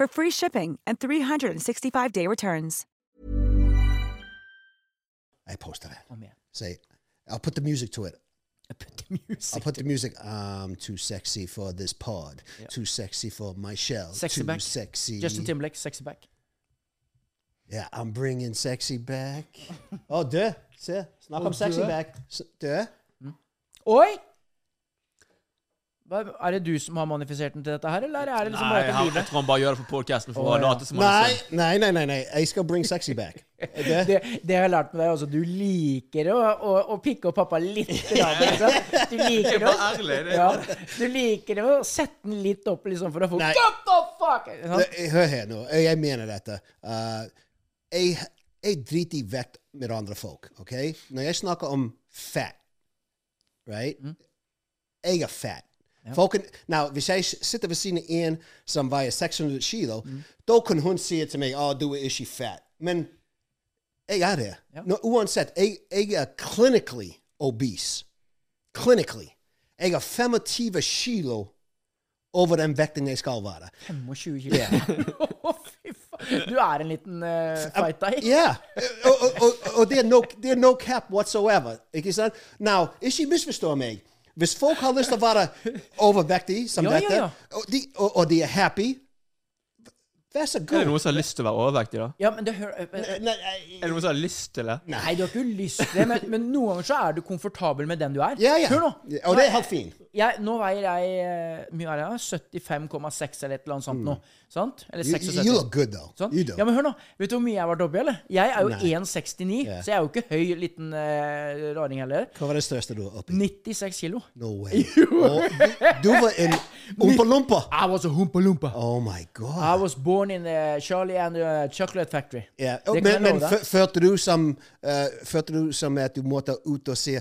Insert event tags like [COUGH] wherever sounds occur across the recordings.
for free shipping and 365-day returns. I posted it. Oh, Kom igjen. Say, I'll put the music to it. I put the music. I'll put the music. I'm too sexy for this pod. Too sexy for my shell. Sexy too back. sexy. Justin Timberlake, sexy back. Yeah, I'm bringing sexy back. Oh, Å, du! Se. Snakk om oh, sexy back. S- Du. Oi! Er det du som har manifisert den til dette her, eller er det liksom Nei, bare det jeg tror han bare gjør det for Å, å ja. han Nei, nei, nei, nei, nei. Jeg skal bring sexy back. Det? det, det har jeg lært med deg også. Du liker å, å, å pikke opp pappa litt. Du liker det. å, ja, du liker å sette den litt opp liksom, for å få Nei. What the fuck? Det- Hør her nå. Jeg mener dette. Uh, jeg, jeg driter i vekt med andre folk. ok? Når jeg snakker om fat, right? Jeg er fat. Folken, now, hvis jeg sitter ved siden av en som veier 600 kilo, da kan hun si til meg at du er ikke fat. Men jeg er det. Ja. No, uansett, jeg, jeg er clinically obese. Clinically. Jeg er 25 kilo over den vekten jeg skal være. 25 kilo. [LAUGHS] Faen. Du er en liten uh, fight deg. Ja. og, det er no cap whatsoever. Ikke sant? Now, ikke misforstå meg. Hvis folk har lyst til å være overvektige som jo, dette, jo, jo. Og, de, og, og de er happy, vær så Er det noen som har lyst til å være overvektig, da? Ja, men det hører Nei, Er det noen som har lyst til det? Nei, du har ikke lyst til det, men, men noen ganger så er du komfortabel med den du er. Ja, ja. Hør nå. Og det er helt fint. Jeg, nå veier jeg eh, mye er jeg, 75,6 eller et eller annet sånt nå. Sant? Eller You, 76. you look good, though. Sånn? You do. Ja, men hør nå. Vet du hvor mye jeg var dobbel, eller? Jeg er jo 1,69, yeah. så jeg er jo ikke høy liten uh, raring heller. Hva var det største du var oppi? 96 kilo. No way. [LAUGHS] Og du, du var en umpa-lumpa. I was a humpa lumpa. Oh my I god. was born in the Charlie and the Chocolate Factory. Yeah. Oh, Men, men følte du som uh, Følte du som at du måtte ut og se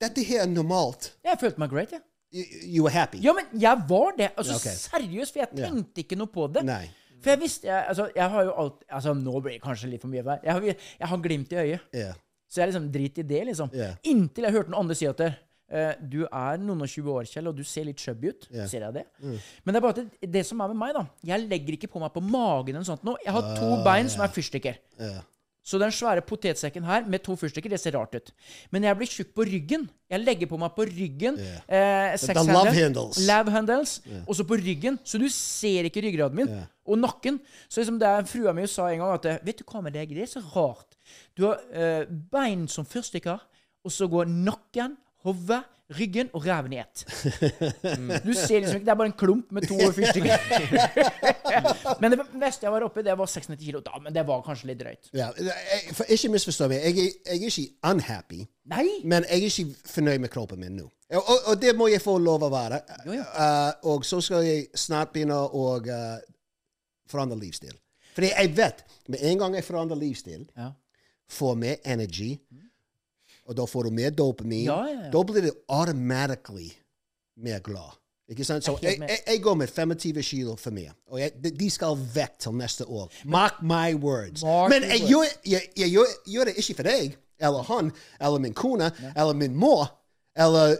Dette her er normalt. Jeg følte meg great, jeg. You, you were happy. Ja, men jeg var det. Altså, okay. Seriøst, for jeg tenkte tenkte ikke noe på det. Nei. For jeg visste jeg, altså, jeg har jo alt Altså, nå blir det kanskje litt for mye vær. Jeg har, jeg har glimt i øyet. Yeah. Så jeg liksom driter i det, liksom. Yeah. Inntil jeg hørte noen andre si at det, eh, du er noen og 20 år, Kjell, og du ser litt chubby ut. Yeah. Ser jeg det? Mm. Men det er bare at det, som er med meg, da Jeg legger ikke på meg på magen eller sånt noe. Jeg har to uh, bein som er fyrstikker. Yeah. Så den svære potetsekken her med to fyrstikker, det ser rart ut. Men jeg blir tjukk på ryggen. Jeg legger på meg på ryggen Yeah. eh, The love handles. Love handles. Og så på ryggen. Så du ser ikke ryggraden min. Yeah. Og nakken. Så liksom det frua mi sa en gang at Vet du hva med deg? Det er så rart. Du har eh, bein som fyrstikker, og så går nakken, hodet, ryggen og ræven i ett. Du ser liksom ikke Det er bare en klump med to fyrstikker. [LAUGHS] men det meste jeg var oppi, det var 96 kilo. Da, men det var kanskje litt drøyt. Ja, jeg- for ikke misforstå meg. Jeg, jeg er ikke unhappy, Nei! men jeg er ikke fornøyd med kroppen min nå. Og, og, og det må jeg få lov å være. Jo, ja. Uh, og så skal jeg snart begynne å uh, forandre livsstil. Fordi jeg vet med en gang jeg forandrer livsstil, Ja. får mer energy, og da får du mer dopamin, Ja, ja, ja. da blir du automatically mer glad. Ikke sant? Så jeg, jeg, jeg går med 25 kilo for mye. Og jeg, de- skal vekk til neste år. Mark my words. Mark Men jeg gjør, gjør, gjør det ikke for deg, eller han, eller min kone, eller min mor. Eller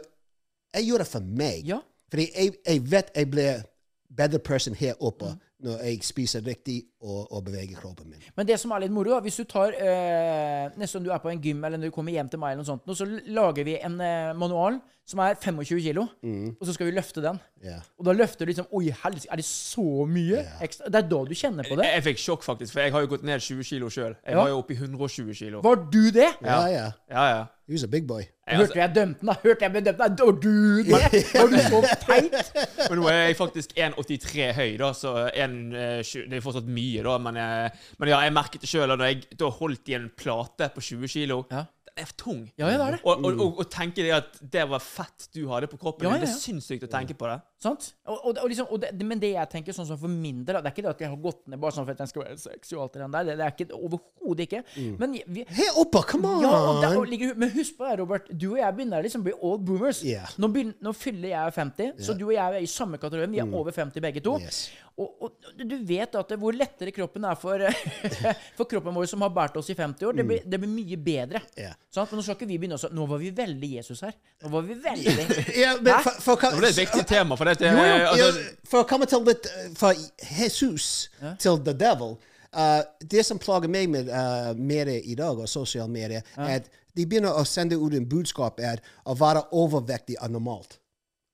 Jeg gjør det for meg. Ja. Fordi jeg vet jeg blir bedre person her oppe Mm. Når jeg spiser riktig og, og beveger kroppen min. Men det som er litt moro, hvis du tar eh, Nesten om du er på en gym eller når du kommer hjem til meg, eller noe sånt, nå, så lager vi en eh, manual som er 25 kilo, og så skal vi løfte den. Yeah. Og da løfter du liksom Oi, helsike, er det så mye ekstra? Det er da du kjenner på det. Jeg, jeg fikk sjokk, faktisk, for jeg har jo gått ned 20 kilo sjøl. Jeg Ja. var jo oppe i 120 kilo. Var du det? Ja, ja. Ja, ja. He was a big boy. Jeg, Hørte altså, jeg dømte den, da? Hørte jeg ble dømt? Nei, Var du det? Var du så teit? [LAUGHS] men nå er jeg faktisk 1,83 høy, da, så en, eh, tjue- det er fortsatt mye, da. Men, men ja, jeg merket det sjøl da jeg da holdt i en plate på 20 kilo. Ja. Er tung. Ja, ja, det er det. Og, og, og, og tenke det at det var fett du hadde på kroppen Ja, din, det er sinnssykt å tenke på det. Sant? Og, og, og liksom, og det, men det jeg tenker sånn som for min del, det er ikke det at jeg har gått ned bare sånn for at jeg skal være sexy og alt det der. Det, det er ikke overhodet ikke. Men vi, Her oppa, come on! Ja, og der, og ligger, men husk på det, Robert. Du og jeg begynner liksom å bli old boomers. Yeah. Nå, begynner, nå fyller jeg 50, så du og jeg er i samme kategori. Vi er over 50 begge to. Yes. Og, og du vet at det, hvor lettere kroppen er for, [LAUGHS] for kroppen vår som har båret oss i 50 år. Det blir, det blir mye bedre. Yeah. Sant? Men nå skal ikke vi begynne å Nå var vi veldig Jesus her. Nå var vi veldig [LAUGHS] Ja, men for, for, for, Det var et viktig tema, for dette Jo, jo. Altså, for å komme til litt uh, Fra Jesus til the devil uh, Det som plager meg med uh, medier i dag, og sosiale medier, er at de begynner å sende ut en budskap er å være overvektig er normalt.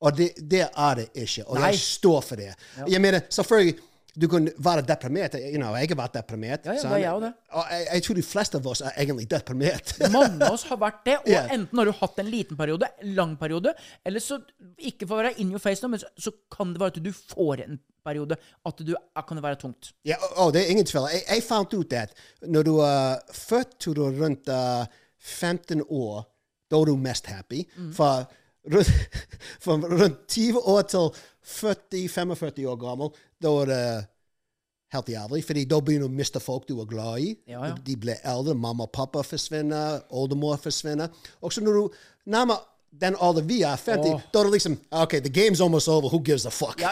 Og det, det er det ikke. Og Nei. jeg står for det. Jeg mener, selvfølgelig du kan være deprimert. You know, jeg har vært deprimert. Ja, ja, det er jeg det. Og jeg, jeg tror de fleste av oss er egentlig deprimert. [LAUGHS] Mange av oss har vært det, og yeah. enten har du hatt en liten periode, lang periode, eller så Ikke for å være in your face men så, så kan det være at du får en periode at du er, kan det være tungt. Ja, og, oh, det er ingen tvil. Jeg, jeg fant ut at når du er født til du rundt uh, 15 år, da er du mest happy. For, [LAUGHS] for rundt 20 år til 40-45 år gammel, da er det helt jævlig. Fordi da begynner du å miste folk du er glad i. Ja, ja. De blir eldre. Mamma og pappa forsvinner. Oldemor forsvinner. Og så når du nærmer den alderen vi er, 50, oh. da er det liksom OK, the game's almost over. Who gives a fuck? [LAUGHS]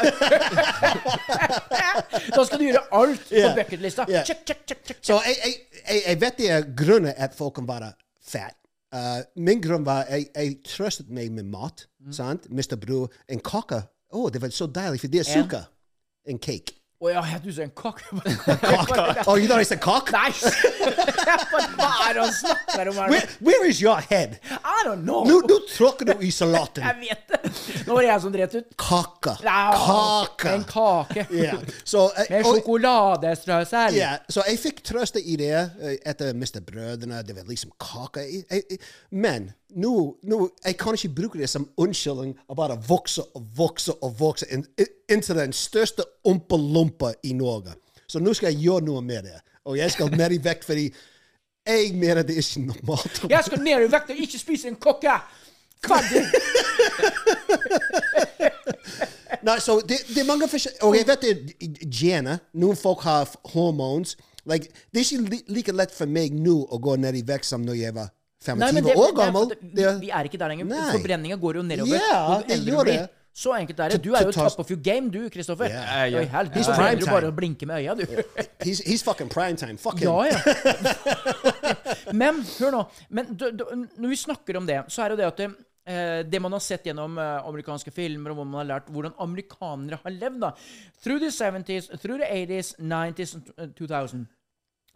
Da skal du gjøre alt på yeah. bucketlista. Yeah. Check, check, check, check, Så check. jeg, jeg, jeg, jeg vet det er grunnen at folk kan være fat. Uh, min grunn var jeg, jeg trøstet meg med mat. sant? Mr. Bru, En kake. Å, det var så deilig, for det er sukker. En cake. Å ja, du sa en kake. Å, Oh, you thought I said cock? Nei! [LAUGHS] Hva er det han snakker om? Where, where is your head? I don't know. Nå, nå tråkker du i salaten. [LAUGHS] Jeg vet det. Nå var det jeg som dret ut. Kake. Ja, Kake. En kake. Yeah. Så, uh, Med sjokoladestrøssel. Yeah. så jeg fikk trøst i det eh, etter Mr. Brødrene. Det var liksom kake. Jeg- jeg- Men nå, nå jeg kan ikke bruke det som unnskyldning å bare vokse og vokse og vokse inn- inntil den største ompelompa i Norge. Så nå skal jeg gjøre noe med det. Og jeg skal mer i vekt fordi jeg mener det er ikke normalt. Jeg skal ned i vekt og ikke spise en kake! Ferdig! [LAUGHS] Nei, så det, det er mange forskjellige Og jeg vet det er gener. Noen folk har hormoner, hormones. Like, det er ikke like lett for meg nå å gå ned i vekt som når jeg var 25 Nei, det, år gammel. vi, er ikke der lenger. Nei. Forbrenninga går jo nedover. Ja, jo det gjør det. Så enkelt er det. Du er jo To- to- top of your game, du, Kristoffer. Yeah, prime trenger du time. bare å blinke med øya, du. [LAUGHS] He's, he's fucking prime time. Fuck him. Ja, ja. [LAUGHS] Men hør nå. Men du, du, når vi snakker om det, så er det det at eh, det man har sett gjennom eh, amerikanske filmer, og hvor man har lært hvordan amerikanere har levd da, Through the 70s, through the 80s, 90s and 2000,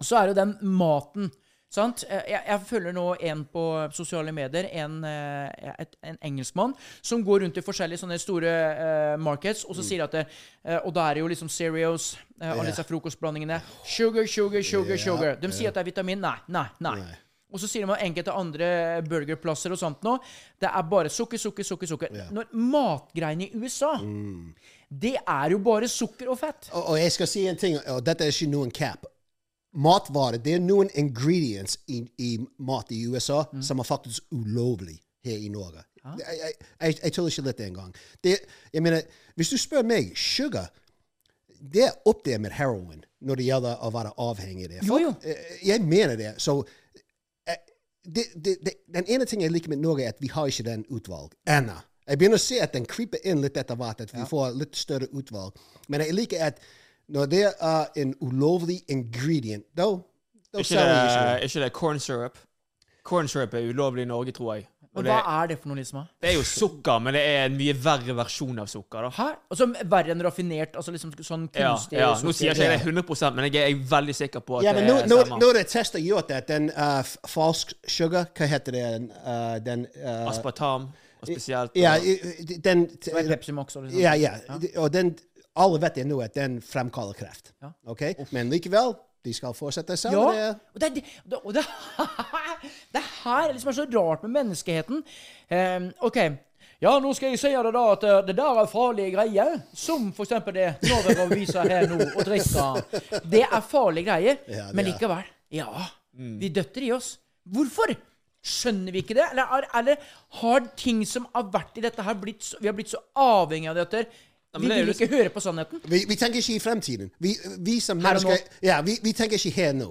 så er jo den maten Sant? Eh, Jeg, jeg følger nå en på sosiale medier, en, eh, et, en engelskmann, som går rundt i forskjellige sånne store eh, markets, og så sier at det, eh, Og da er det jo liksom Cereals, eh, alle disse frokostblandingene. Sugar, sugar, sugar, sugar. De sier at det er vitamin. Nei, nei, nei. Og så sier om enkelte andre burgerplasser og sånt nå. Det er bare sukker, sukker, sukker. sukker. Når matgreiene i USA, det er jo bare sukker og fett. Og, og jeg skal si en ting, og dette er ikke noen cap. Matvarer, det er noen ingredients i, i mat i USA som er faktisk ulovlig her i Norge. Jeg, jeg, jeg, jeg tuller ikke litt engang. Jeg mener, hvis du spør meg, sugar det er opp der med heroin når det gjelder å være avhengig av det. Jo, jo. Eh, Jeg mener det. Så eh, det, det, det, den ene ting jeg liker med Norge, er at vi har ikke den utvalg ennå. Jeg begynner å se at den kryper inn litt etter hvert, at vi får litt større utvalg. Men jeg liker at når det er en ulovlig ingredient, da da Ikke det, ikke det. ikke det corn syrup? Corn syrup er ulovlig i Norge, tror jeg. Men det, hva er det for noe, liksom? det er jo sukker, men det er en mye verre versjon av sukker. da. Hæ? Altså verre enn raffinert? Altså liksom sånn Ja, kunstig ja. Nå sier jeg ikke det 100 men jeg er veldig sikker på at Ja, men det nå, nå, stemmer. nå er det tester gjort at den uh, falsk sugar, hva heter det? Uh, den uh, Aspartam, og spesielt Ja, og- den Og er Pepsi Max og liksom. Ja, ja. Og den, alle vet det nå at den fremkaller kreft. Ja. Ok? Men likevel, de skal fortsette seg. Ja, og det, det, og det, [LAUGHS] det her liksom er så rart med menneskeheten. Um, OK. Ja, nå skal jeg si det da at eh, det der er farlige greier. Som eksempel det Norge viser her nå, og drikker. Det er farlige greier. Ja, men likevel. Ja, vi døtter i oss. Hvorfor? Skjønner vi ikke det? Eller, er- eller har ting som har vært i dette her, blitt så, vi har blitt så avhengig av dette? Vi vil ikke høre på sannheten. Vi, vi tenker ikke i fremtiden. Vi, vi som mennesker ja, vi, vi tenker ikke her nå.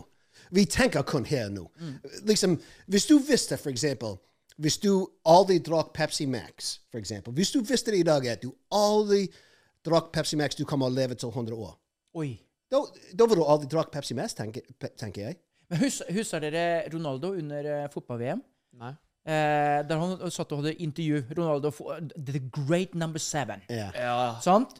Vi tenker kun her nå. Mm. Liksom, hvis du visste, for eksempel Hvis du aldri drakk Pepsi Max, for eksempel Hvis du visste det i dag at du aldri drakk Pepsi Max, du kommer å leve til 100 år, Oi. da, da vil du aldri drakk Pepsi Max, tenker, tenker jeg. Men hus, Husker dere Ronaldo under eh, fotball-VM? Nei. Eh, der han satt og hadde intervju. Ronaldo for, The Great Number Seven. Yeah. Ja. Sant?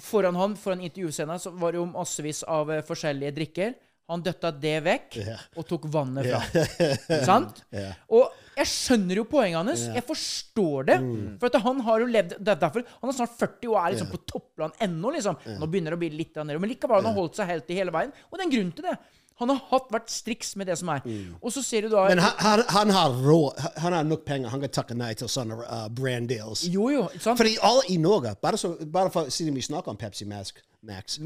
Foran han, foran intervjuscenen så var det jo massevis av uh, forskjellige drikker. Han døtta det vekk yeah. og tok vannet fra. [LAUGHS] Sant? Ja. Og jeg skjønner jo poenget hans. Jeg forstår det. Mm. For at han har jo levd det er derfor, Han er snart 40 og er liksom på toppland ennå. Liksom. Nå begynner det å bli litt nede. Men likevel han har holdt seg helt i hele veien. Og det er en grunn til det. Han har hatt, vært striks med det som er. Og så ser du da Mm. Men han, han, han har råd. Han har nok penger. Han kan takke nei til sånne uh, brand deals. Jo, jo. sant? Fordi alle i Norge, bare, så, bare for siden vi snakker om Pepsi Max, Max.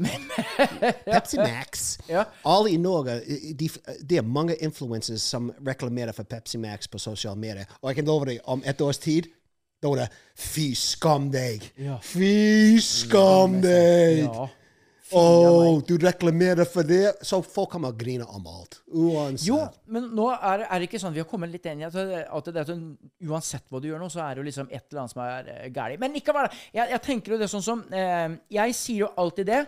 [LAUGHS] Pepsi Max. Ja. Alle i Norge, de, det er mange influensere som reklamerer for Pepsi Max på sosiale medier. Og jeg kan love deg, om et års tid, da er det fy skam deg. Ja. Fy skam deg. Ja. Å, du reklamerer for det. Så folk kommer å grine om alt. Uansett. Jo, men nå er, er det ikke sånn Vi har kommet litt inn i at, at det er sånn, uansett hva du gjør nå, så er det jo liksom et eller annet som er uh, galt. Men likevel, jeg, jeg tenker jo det sånn som uh, Jeg sier jo alltid det.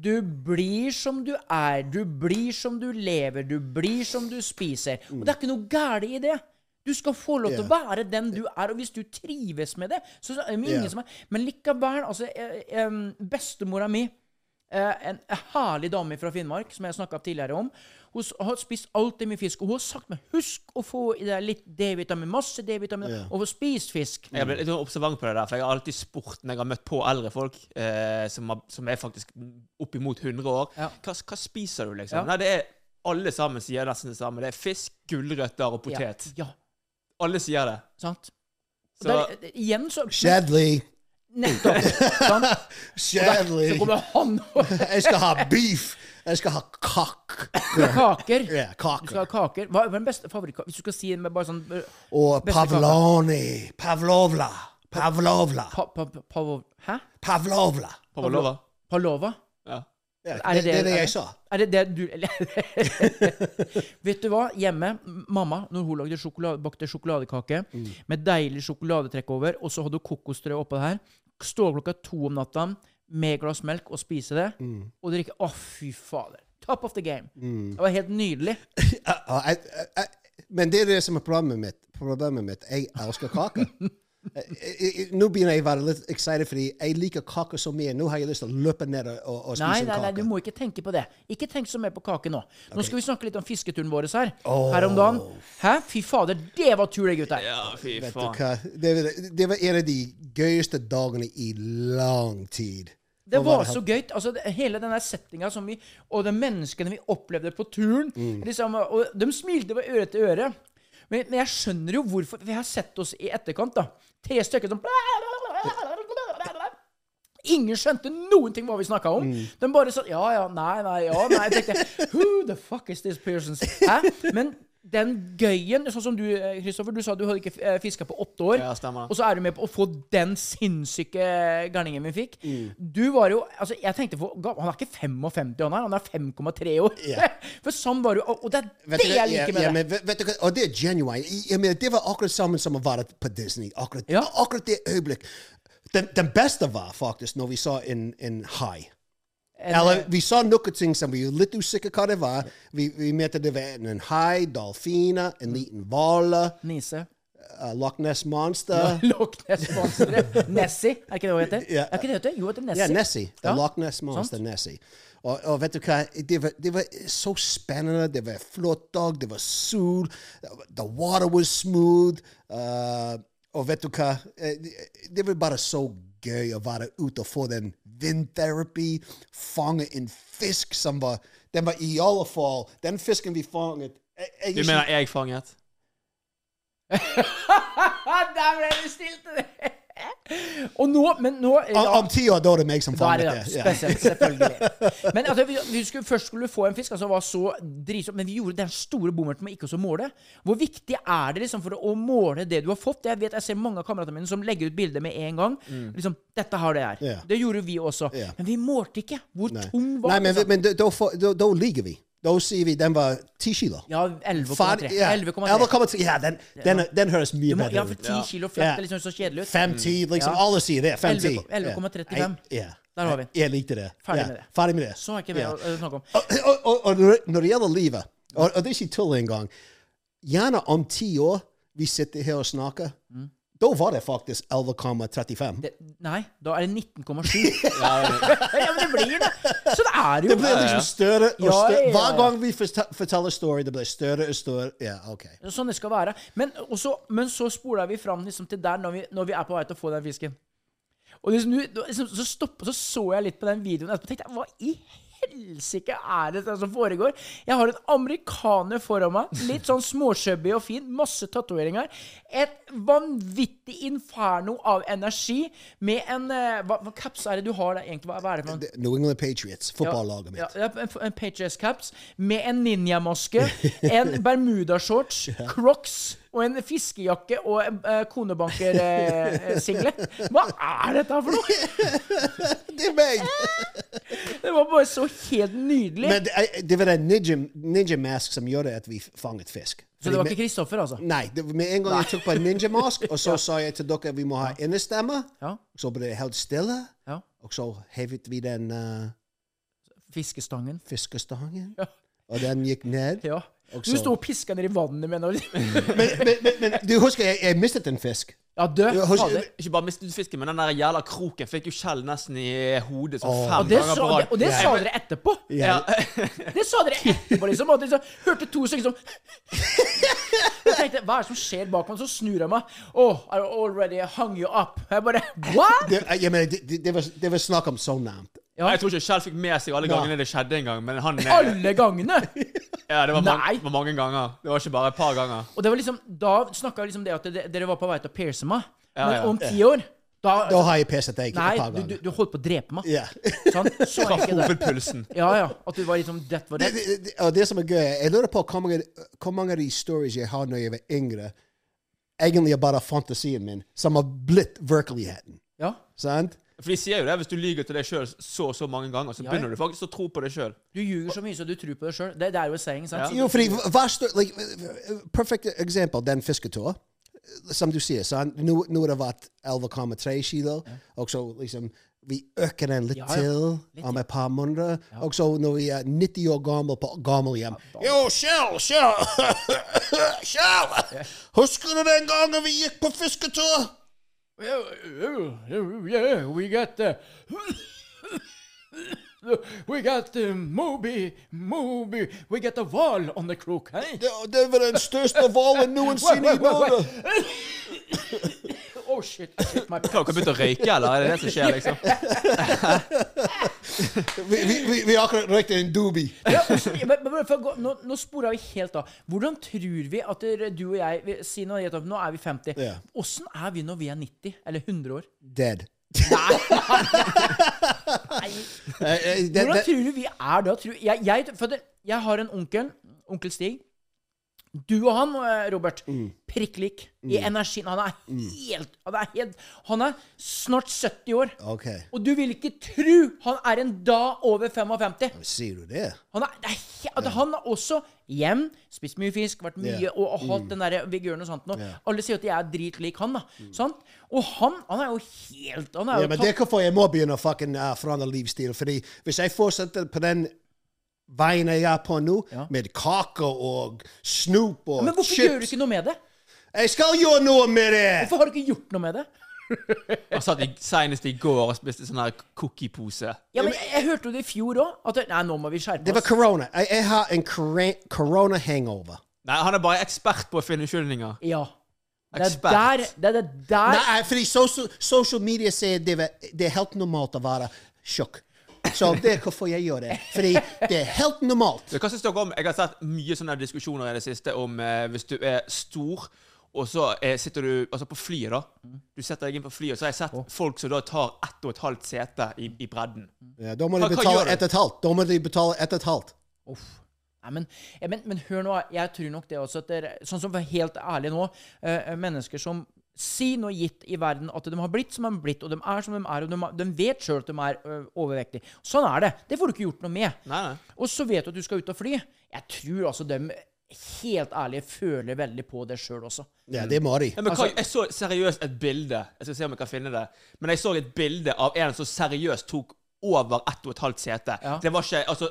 Du blir som du er. Du blir som du lever. Du blir som du spiser. Og det er ikke noe galt i det. Du skal få lov til å være den du er, og hvis du trives med det så er det ingen yeah. som er Men likevel, altså eh, eh, Bestemora mi en herlig dame fra Finnmark som jeg snakka tidligere om. Hun har spist alltid mye fisk. Og hun har sagt meg husk å få i deg litt D-vitamin, masse D-vitamin, og få spist fisk. Jeg ble litt observant på det der, for jeg har alltid spurt når jeg har møtt på eldre folk eh, som, har, som er faktisk oppimot 100 år, Ja. hva, hva spiser du, liksom? Ja. Nei, det er alle sammen sier nesten det samme. Det er fisk, gulrøtter og potet. Ja, ja Alle sier det. sant? Og Så- der, eh, igjen så Shadley. Nettopp. sant? Shadley. Så kommer han og [LAUGHS] Jeg skal ha beef. Jeg skal ha kak. kaker. Ja, Du skal ha kaker. Hva er den beste favorittkaka? Hvis du skal si en med bare sånn eh, Og pavloni. Pavlovla. Pavlovla. pa, pa, pa, pa, Hæ? Pavlovla. Pavlova. Pavlova? Ja. Ja, Er det, det det er det jeg sa. Er det det du [LAUGHS] Vet du hva? Hjemme, mamma, når hun lagde sjokolade, bakte sjokoladekake med deilig sjokoladetrekk over, og så hadde hun kokosstrø oppå det her, stå klokka to om natta med et glass melk og spise det, og drikke Å, fy fader. Top of the game. Det var helt nydelig. [LAUGHS] Men det er det som er problemet mitt. Problemet mitt. Jeg elsker kake. [LAUGHS] Jeg- jeg- jeg- Nå begynner jeg å være litt excited, fordi jeg liker kake så mye. Nå har jeg lyst til å løpe ned og, og spise Nei, en nei, nei, du må ikke tenke på det. Ikke tenk så mye på kake nå. Nå skal vi snakke litt om fisketuren vår her. Her om dagen. Hæ? Fy fader, det var tur, det, gutter. Ja, fy Vet du faen. hva? Det, var- det var en av de gøyeste dagene i lang tid. Det var så gøy. Altså, hele den settinga som vi Og de menneskene vi opplevde på turen. Liksom, og De smilte fra øre til øre. Men, men jeg skjønner jo hvorfor. Vi har sett oss i etterkant. da Tre stykker som Ingen skjønte noen ting hva vi snakka om. De bare sa ja, ja, nei, nei, ja, nei. Jeg tenkte [LAUGHS] Who the fuck is this person? Hæ? Men den gøyen Sånn som du, Kristoffer, du sa du hadde ikke fiska på åtte år. Ja, stemmer. Og så er du med på å få den sinnssyke garningen vi fikk. Mm. Du var jo Altså, jeg tenkte for, Han er ikke 55 år, han er 5,3 år. Yeah. [LAUGHS] For sånn var du. Og og det er Vet det jeg liker med ja, men vet, du? Og det er genuine. Jeg, mener, det var akkurat samme som å være på Disney. Akkurat, Ja. akkurat det øyeblikk. Den, den beste var faktisk når vi så en, en hai. Eller eh, vi så noen ting som vi er litt usikre hva det var. Vi, vi mente det var en hai, delfiner, en liten hval, Nise. uh, Loch Ness Monster. [LAUGHS] Loch Ness Monster. Nessie, er ikke det hun heter? Yeah. Er ikke det heter? Jo, det er Nessie. Ja, Nessie. Ja. Loch Ness Monster Sånt. Nessie. Og, og vet du hva? Det var, det var så spennende. Det var flott dag. Det var sol. The water was smooth. Uh, og vet du hva? Eh, det var bare så gøy å være ute og få den vindterapi. Fange en fisk som var Den var i alle fall Den fisken vi fanget jeg, jeg, Du mener jeg fanget? [LAUGHS] Der ble det stilt! Og nå, men nå ja, om ti år da er det meg som Da er fanget det det. spesielt, selvfølgelig. Men altså, vi, vi skulle, først skulle få en fisk altså, var så drisom men vi gjorde den store bommerten med ikke også måle. Hvor viktig er det liksom for å måle det du har fått? Jeg vet, jeg ser mange av kameratene mine som legger ut bilder med en gang. Liksom, dette har det her. Yeah. Det gjorde vi også. Yeah. Men vi målte ikke. Hvor Nei. tung var Nei, men, liksom. men da, da, da, da ligger vi. Da sier vi den var ti kilo. Ja, 11,3. Ja, 11,3. 11,3. Ja, den, den, den høres mye bedre må, bedre ja, for ut. 10 kilo flatt Ja. er liksom så kjedelig ut. 5-10, liksom. Ja. Alle sier det. 5-10. 11,35. Ja. Der har vi. Jeg, jeg likte det. Ferdig med det. Ferdig med det. Så er ikke mer å snakke om. Og, og, og, når det gjelder livet, og, og det er ikke tull engang Gjerne om ti år vi sitter her og snakker. Mm. Da var det faktisk 11,35. Nei, da er det 19,7. [LAUGHS] ja, men det blir det. Så det er jo Det blir liksom større og Ja, større. Hver gang vi forteller story, det blir større og større. Ja, ok. Sånn det skal være. Men, også, men så spoler vi fram liksom, til der når vi, når vi er på vei til å få den fisken. Og liksom, du- liksom, så, stopp, så så jeg litt på den videoen etterpå og tenkte jeg, hva i helsike er det som foregår? Jeg har en amerikaner foran meg. Litt sånn småchubby og fin. Masse tatoveringer. Et vanvittig inferno av energi med en eh, hva, hva caps er det du har der, egentlig? Hva, hva er det for? New England Patriots, fotballaget mitt. Ja, en, en Patriots caps med en ninjamaske, en [LAUGHS] bermudashorts, crocs og en fiskejakke og en uh, konebanker-singlet. Hva er dette for noe? [LAUGHS] Det er meg! [LAUGHS] Det var bare så helt nydelig. Men det, eh, det var en ninja, ninja mask som gjorde at vi fanget fisk. så det var ikke Kristoffer, altså? Nei, det, med en gang jeg tok på en ninja mask, og [LAUGHS] så sa jeg til dere vi må ha innestemme, Ja. så ble det helt stille, ja. og så hevet vi den uh, Fiskestangen. fiskestangen, Ja. og den gikk ned. Ja. Og Du sto og piska ned i vannet med noe. [LAUGHS] Men, men, men, men du husker, jeg, jeg mistet en fisk. Ja, dø. Ja, hos- Fader. Ikke bare mistet du fisken, men den der jævla kroken fikk jo skjell nesten i hodet sånn fem Og det, ganger på rad. og det sa dere etterpå. Ja. [LAUGHS] Det sa dere etterpå, liksom. At liksom hørte to stykker som [LAUGHS] Jeg tenkte, Hva er det som skjer bak meg? Så snur jeg meg. Oh, I already hung you up. Jeg bare What? Det, jeg mener, det, det, det, var, det var snakk om så nærmt. Ja. Jeg tror ikke Kjell fikk med seg alle gangene det skjedde en gang, men han eh, Alle gangene! [LAUGHS] Ja, det var, mange, var mange ganger. Det var ikke bare et par ganger. Og det var liksom, da snakka liksom det at dere var på vei til å pierce meg. Ja, Men ja. om ti år da, Da har jeg pisset deg Nei, et par ganger. du, du holdt på å drepe meg. Ja. [LAUGHS] Sånn, så det. hovedpulsen. Ja, ja. At du var liksom det, var Det, det. det, det, det som er gøy, jeg lurer på hvor mange, hvor mange av de stories jeg har når jeg var yngre, egentlig er bare fantasien min, som har blitt virkeligheten. Ja. Sant? For de sier jo det, hvis du lyver til deg sjøl så og så mange ganger, så Ja, ja. begynner du faktisk å tro på deg sjøl. Du ljuger så mye så du tror på deg sjøl. Det, det er jo en saying, sant? Jo, fordi står like, Perfekt eksempel, den fisketur. Som du sier, sant? Nå, nå har det vært 11,3 kilo, og så liksom vi øker den litt Ja, ja. til om et par måneder. Og så når vi er 90 år gammel på gammelhjem Jo, Kjell, Kjell! [LAUGHS] Kjell! Husker du den gangen vi gikk på fisketur? Yeah, we got the we got uh, Moby, Moby, we got a wall on the crook, hey? Det, det var den største hvalen noensinne i Norge. [LAUGHS] Oh shit, I shit my Har dere begynne å røyke, eller? Er det det som skjer, liksom? [LAUGHS] Vi, vi, vi, har akkurat røykte en doobie. ja, men, men, gå, Nå, nå sporer vi helt av. Hvordan tror vi at du og jeg vi, Si nå, nå er vi 50. Åssen yeah. er vi når vi er 90? Eller 100 år? Dead. Nei. Eh, eh, Hvordan tror du vi er da? Jeg, jeg, for det, jeg har en onkel, onkel Stig. Du og han, eh, Robert, Mm. prikk lik i energien. Han er helt Han er, helt, han er snart 70 år. Okay. Og du vil ikke tro han er en da over 55. Sier du det? Han er, det er, at han er også igjen spist mye fisk, vært mye yeah. og, og hatt den der vigøren og sånt. Nå. Alle sier at de er dritlik han, da. Sant? Og han, han er jo helt Han er Ja, jo men tatt- det er hvorfor jeg må begynne å fucking uh, forandre livsstil. Fordi hvis jeg fortsetter på den veien jeg er på nå, Ja. med kake og snoop og chips. Men hvorfor gjør du ikke noe med det? Jeg skal gjøre noe med det! Hvorfor har du ikke gjort noe med det? [LAUGHS] Jeg satt senest i går og spiste sånn her cookiepose. Ja, men Jeg, jeg hørte jo det i fjor òg. Nei, nå må vi skjerpe oss. Det var korona. corona. Jeg, jeg har en corona-hangover. Nei, han er bare ekspert på å finne unnskyldninger. Ja. Det er Ekspert. der Det er det der Nei, fordi social, social media sier det, det er helt normalt å være tjukk. Så det er hvorfor jeg gjør det. Fordi det er helt normalt. Hva synes dere om Jeg har sett mye sånne diskusjoner i det siste om eh, hvis du er stor, og så eh, sitter du altså på flyet, da. Du setter deg inn på flyet, og så har jeg sett folk som da tar ett og et halvt sete i, i bredden. Ja, da må de hva betale gjør du? ett og et halvt. Da må de betale ett og et halvt. Uff. Nei, men, ja, men, men hør nå, jeg tror nok det også at det er, Sånn som for helt ærlig nå, eh, mennesker som Si noe gitt i verden at de har blitt som de har blitt, og de er som de er, og de, de vet sjøl at de er ø, overvektige. Sånn er det. Det får du ikke gjort noe med. Nei, nei. Og så vet du at du skal ut og fly. Jeg tror altså de helt ærlig føler veldig på det sjøl også. Ja, det må de. Ja, men hva, Altså- jeg så seriøst et bilde Jeg skal se om jeg kan finne det. Men jeg så et bilde av en som seriøst tok over ett og et halvt sete. Ja. Det var ikke Altså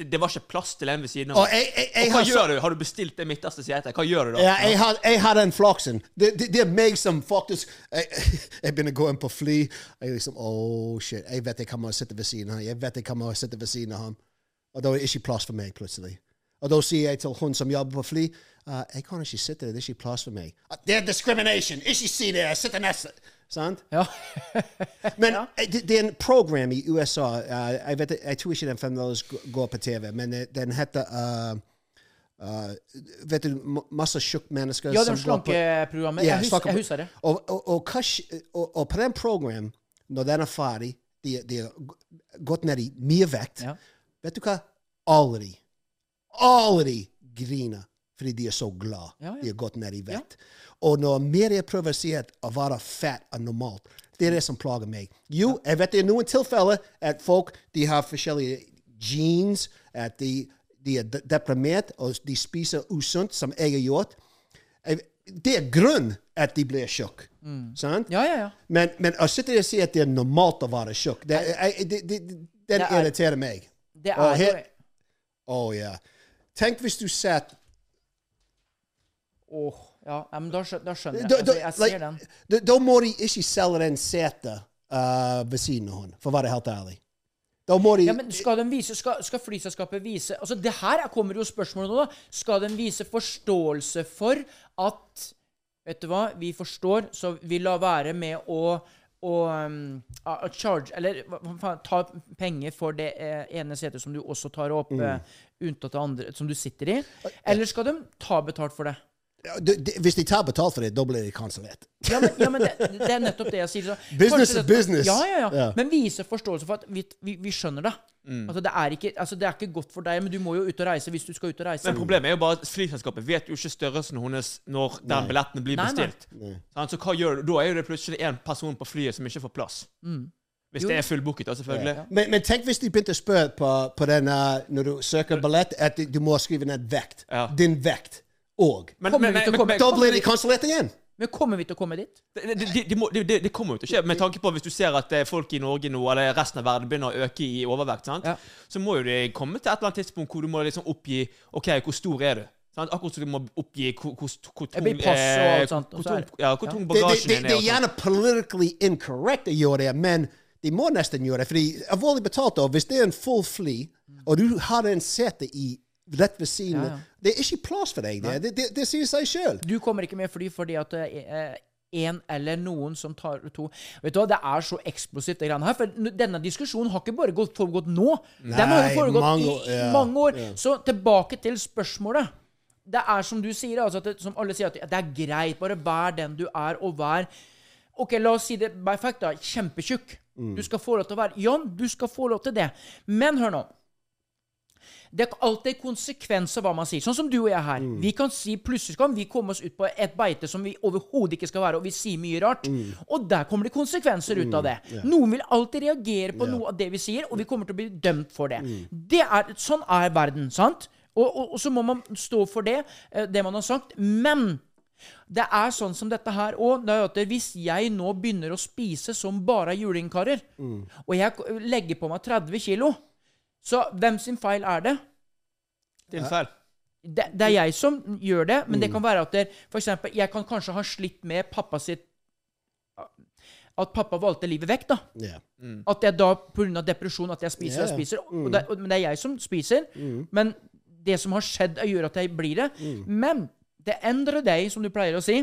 det, det var ikke plass til en ved siden av. Og jeg, jeg, jeg Og hva har gjør du? Har du bestilt det midterste setet? Hva gjør du da? Ja, jeg har, jeg har den flaksen. Det, det, det er meg som faktisk Jeg, [LAUGHS] jeg begynner å gå inn på fly. Jeg er liksom Oh, shit. Jeg vet jeg kommer å sitte ved siden av ham. Jeg vet jeg kommer å sitte ved siden av ham. Og da er det ikke plass for meg, plutselig. Og da sier jeg til hun som jobber på fly uh, Jeg kan ikke sitte der. Det er ikke plass for meg. Uh, det er discrimination! Ikke si det! sitter neste! Sant? Ja. [LAUGHS] Men ja. det, det er en program i USA uh, jeg, vet, jeg tror ikke den fremdeles går på TV, men eh, den heter uh, uh, Vet du, masse tjukke mennesker Ja, på- slankeprogrammet. Yeah, jeg, hus, jeg husker det. Og, og, og, og, på den program, når den er ferdig, de, de har gått ned i mye vekt. Ja. Vet du hva? Alle de, alle de griner fordi de er så glad Ja, ja. de har gått ned i vekt. Og når media prøver å si at å være fett er normalt, det er det som plager meg. Jo, jeg vet det er noen tilfeller at folk de har forskjellige genes, at de, de er de- deprimert, og de spiser usunt, som jeg har gjort. Det er grunn at de blir tjukke. Sant? Ja, ja, ja. Men, men å sitte der og si at det er normalt å være tjukk, det, det, det, det, er- irriterer meg. Det er jo he- oh, ja. Tenk hvis du satt Åh, ja, men da skjønner, jeg. da, da, Altså, jeg ser like, den. da, må de ikke selge den setet uh, ved siden av henne, for å være helt ærlig. Da må de Ja, men skal, de vise, skal, skal flyselskapet vise altså det Her kommer jo spørsmålet nå. da. Skal de vise forståelse for at Vet du hva, vi forstår, så vi lar være med å og um, a charge Eller ta penger for det eh, ene setet som du også tar opp, Mm. uh, unntatt det andre som du sitter i. Eller skal de ta betalt for det? De, de, Hvis de tar betalt for det, da blir de kansellert. Ja, men, ja, men det, det er nettopp det jeg sier. Så, [LAUGHS] Business is business. Ja, ja, ja, Ja. Men vise forståelse for at vi, vi, vi skjønner det. Mm. Altså, det, er ikke, altså, det er ikke godt for deg, men du må jo ut og reise hvis du skal ut og reise. Men problemet er jo bare at flyselskapet vet jo ikke størrelsen hennes når den billetten blir Nei, nei. bestilt. Så hva gjør du? Da er jo det plutselig en person på flyet som ikke får plass. Hvis Jo. det er fullbooket, da, selvfølgelig. Men, men tenk hvis de begynte å spørre på, på den uh, når du søker billett, at du- du må skrive ned vekt. Ja. Din vekt òg. Men, Kommer men, vi til å men, komme- men, Da blir de kansellert igjen. Men kommer vi til å komme dit? det, de, de, de, må, det, det- det kommer jo til å skje. Med tanke på hvis du ser at eh, folk i Norge nå, eller resten av verden, begynner å øke i overvekt, sant? Ja. så må jo det komme til et eller annet tidspunkt hvor du må liksom oppgi OK, hvor stor er du? Sant? Akkurat som du må oppgi hvor, hvor, hvor tung bagasjen og og så er det- din er. er og gjerne politically incorrect å gjøre det, men de må nesten gjøre det. Fordi alvorlig betalt, da, hvis det er en full fly, og du har en sete i rett ved siden Ja, ja. Det er ikke plass for deg der. Det, det, det sier seg sjøl. Du kommer ikke med fly fordi at er en eller noen som tar to Vet du hva, Det er så eksplosivt, det greiene her. For denne diskusjonen har ikke bare gått, foregått nå. Den har jo foregått mange i, i ja, mange år. Så tilbake til spørsmålet. Det er som du sier, altså det, som alle sier, at det er greit. Bare vær den du er, og vær Ok, la oss si det by fact, da. Kjempetjukk. Du skal få lov til å være Jan, du skal få lov til det. Men hør nå. Det er alltid konsekvens av hva man sier. Sånn som du og jeg her. Vi kan si Plutselig kan vi komme oss ut på et beite som vi overhodet ikke skal være, og vi sier mye rart. Og der kommer det konsekvenser ut av det. Noen vil alltid reagere på noe av det vi sier, og vi kommer til å bli dømt for det. det er, sånn er verden, sant? Og, og, og så må man stå for det, eh, det man har sagt. Men det er sånn som dette her òg. Hvis jeg nå begynner å spise som bare juleingkarer, og jeg legger på meg 30 kilo, så hvem sin feil er det? Din feil. Det, det er jeg som gjør det, men det kan være at det, for eksempel, jeg kan kanskje ha slitt med pappa sitt At pappa valgte livet vekk, da. Ja. At jeg da pga. depresjon at jeg spiser og spiser. Og det, og, men det er jeg som spiser. Men det som har skjedd, gjør at jeg blir det. Men det endrer deg, som du pleier å si.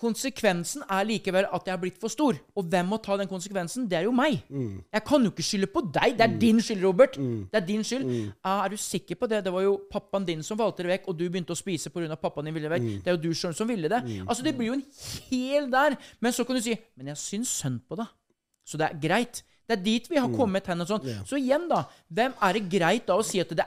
Konsekvensen er likevel at jeg har blitt for stor. Og hvem må ta den konsekvensen? Det er jo meg. Jeg kan jo ikke skylde på deg. Det er din skyld, Robert. Det er din skyld. Ah, er du sikker på det? Det var jo pappaen din som valgte det vekk, og du begynte å spise pga. pappaen din ville det vekk. Det er jo du sjøl som ville det. Altså, det blir jo en hel der. Men så kan du si Men jeg syns synd på deg. Så det er greit. Det er dit vi har kommet hen. og sånn. Så igjen, da. Hvem er det greit da å si at det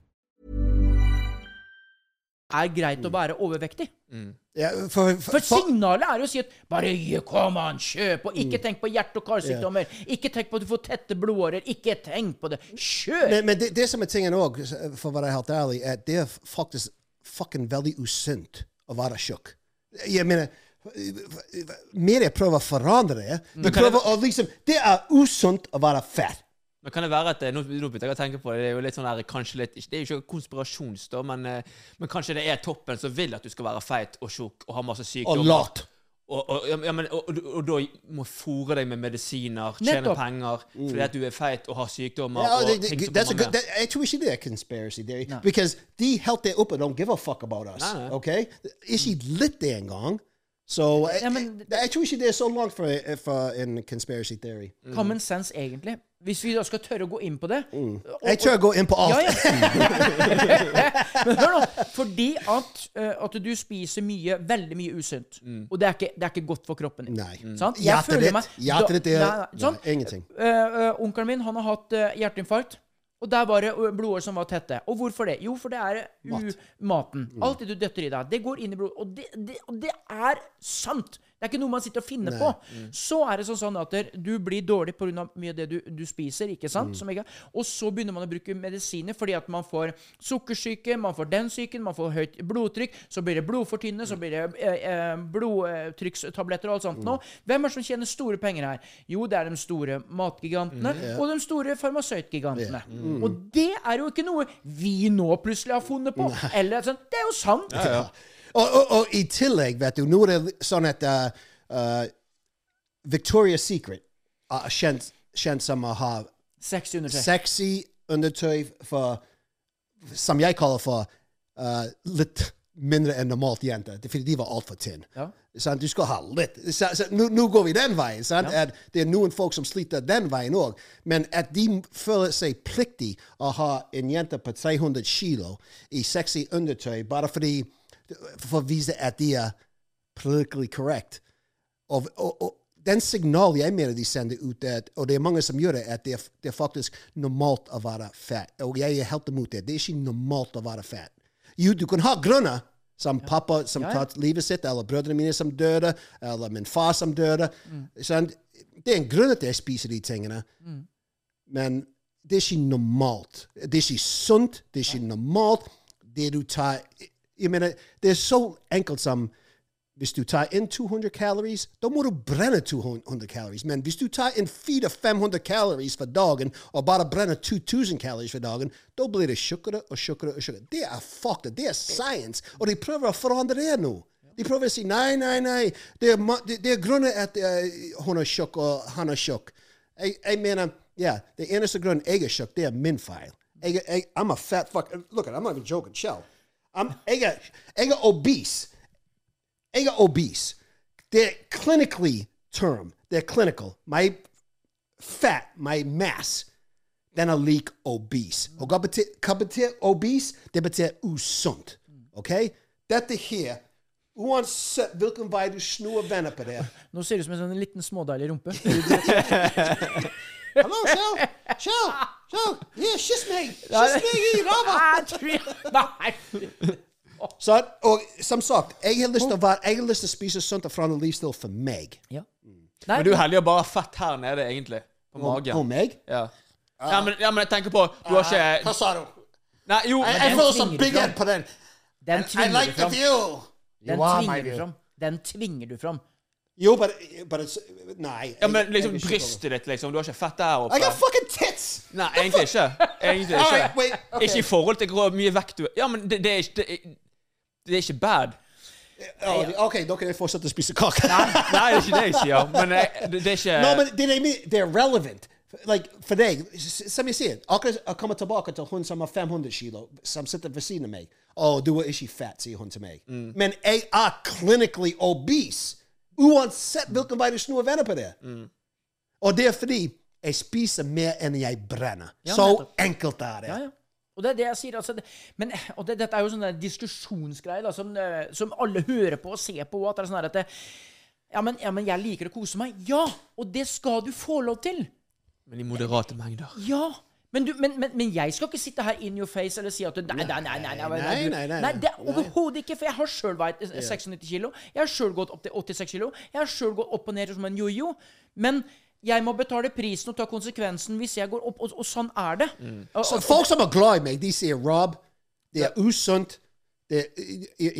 Er greit å være overvektig. Ja, for, for, For signalet er jo å si at bare kom an, kjøp, og ikke tenk på hjerte- og karsykdommer. Ikke tenk på at du får tette blodårer. Ikke tenk på det. Kjør! Men, men det, det som er tingen òg, for å være helt ærlig, er at det er faktisk fucking veldig usunt å være tjukk. Jeg mener Mer jeg prøver å forandre det, Mm. prøver å liksom Det er usunt å være fett. Men kan det være at eh, Nå, nå begynte jeg å tenke på det. Det er jo litt sånn der, kanskje litt, Det er jo ikke konspirasjons, da, men, eh, men kanskje det er toppen som vil at du skal være feit og tjukk og ha masse Og sykdommer. lat. Og, og, ja, men, og, og, og da må fôre deg med medisiner, tjene Nettopp. penger fordi at du er feit og har sykdommer. Og good, that, jeg tror ikke det er conspiracy theory. Because de helt der oppe don't give a fuck about us. Nei, nei. Okay? Ikke litt engang. Så Ja, men- jeg, jeg tror ikke det er så langt fra, fra en conspiracy theory. Common sense, egentlig. Hvis vi da skal tørre å gå inn på det Mm. og- Jeg tør å gå inn på alt. Ja, ja. [LAUGHS] [LAUGHS] Men hør nå. Fordi at, eh, at du spiser mye, veldig mye usunt. Og det er, ikke, det er ikke godt for kroppen din. Nei. Mm. Hjertet ditt- hjertet ditt er- nei, nei, sant? nei, ingenting. Uh, eh, onkelen min han har hatt uh, hjerteinfarkt. Og der var det blodårer som var tette. Og hvorfor det? Jo, for det er u maten. Mm. Alt det du døtter i deg, det går inn i blodet. Og det, det, og det er sant! Det er ikke noe man sitter og finner på. Mm. Så er det sånn, sånn at du blir dårlig pga. mye av det du, du spiser. ikke Mm. sant? Som ikke, og så begynner man å bruke medisiner fordi at man får sukkersyke, man får den syken, man får høyt blodtrykk, så blir det blodfortynnende, så blir det eh, eh, blodtrykkstabletter og alt sånt. nå. Hvem er det som tjener store penger her? Jo, det er de store matgigantene og de store farmasøytgigantene. Og det er jo ikke noe vi nå plutselig har funnet på. Eller sånn, Det er jo sant. Og, og, og i tillegg, vet du, nå er det sånn at uh, uh, Victoria's Secret er kjent, kjent som å ha Sexy undertøy. sexy undertøy for Som jeg kaller for uh, litt mindre enn normalt jenter. Er fordi de var altfor tynne. Ja. Sånn, Du skal ha litt nå, går vi den veien. Ja. At det er noen folk som sliter den veien òg. Men at de føler seg pliktig å ha en jente på 300 kilo i sexy undertøy bare fordi for å vise at de er politically correct. Og, og, og den signal jeg mener de sender ut, at- og det er mange som gjør det, at det er, det er faktisk normalt å være fett. Og jeg er helt imot det. Det er ikke normalt å være fett. Jo, du kan ha grunner, Som pappa som Ja, ja. tatt livet sitt, eller brødrene mine som døde, eller min far som døde. Mm. Sånn, Det er en grunn at jeg spiser de tingene. Mm. Men det er ikke normalt. Det er ikke sunt. Det er ikke normalt. Det du tar Jeg mener, det er så enkelt som hvis du tar inn 200 calories, da må du brenne 200 calories. Men hvis du tar inn 400-500 calories for dagen, og bare brenner 2000 calories for dagen, da blir det tjukkere og tjukkere og tjukkere. Det er fakta. Det er science. Og de prøver å forandre det nå. De prøver å si nei, nei, nei. Det er, det, er grunnen at uh, hun er tjukk og han er tjukk. Jeg, jeg ja, det eneste grunnen jeg er tjukk, det er min feil. I'm a fat fuck. Look, at I'm not even joking. Chill. I'm, jeg, er, jeg er obese. Jeg er obese. Det er clinically term. Det er clinical. My fat, my mass, den er lik obese. Og hva betyr, hva betyr obese? Det betyr usunt. Ok? Dette her, uansett hvilken vei du snur og vender på det [LAUGHS] Nå ser du ut som en sånn liten smådeilig rumpe. Hallo, Kjell! Kjell! Kjell! Yeah, kyss meg! Kyss meg i ræva! Så, og som sagt, jeg har lyst til å, være, jeg har lyst til å spise sunt og forandre livsstil for meg. Ja. Nei, Men du er heldig å bare ha fett her nede, egentlig. På magen. På meg? Ja. Ja, men, ja, men jeg tenker på Du har Hva sa du? Nei, jo Jeg, jeg føler som tvinger Big fram. På den. den I tvinger like du the view. Den You are my tvinger du fram. Den tvinger du fram. Jo, but, but it's, nei. Ja, men liksom brystet ditt, liksom. Du har ikke fett der oppe. I got fucking tits! Nei, egentlig ikke. Egentlig ikke. right, wait, okay. Ikke i forhold til hvor mye vekt du Ja, men det, det, er, ikke, det, det er ikke bad. Oh, OK, jeg fortsette å spise kake. Nei, det er ikke det jeg sier. Men det, det er ikke No, men det er det er relevant. Like, for deg, som jeg sier, akkurat jeg kommer tilbake til hun som har 500 kilo, som sitter ved siden av meg. Å, du er ikke fett, sier hun til meg. Mm. Men jeg er clinically obese. Uansett hvilken vei du snur og vender på det. Mm. Og det er fordi jeg spiser mer enn jeg brenner. Ja, Så nettopp. enkelt er det. Ja, ja. Og det er det jeg sier. Altså, det, men, og det, dette er jo sånn der diskusjonsgreie da, som, eh, som alle hører på og ser på. At det er sånn at det, ja, men, ja, men jeg liker å kose meg. Ja! Og det skal du få lov til. Men i moderate mengder. Ja! Men, du, men, men, men jeg skal ikke sitte her in your face eller si at du, nei, nei, nei, nei, nei, Nei, nei, nei, nei, det er Overhodet ikke. For jeg har sjøl veid eh, 96 kilo. Jeg har sjøl gått opp til 86 kilo. Jeg har sjøl gått opp og ned som en jojo. Men jeg må betale prisen og ta konsekvensen hvis jeg går opp, og, og sånn er det. Og, Så folk som er glad i meg, de sier Rob, det er usunt. Det, er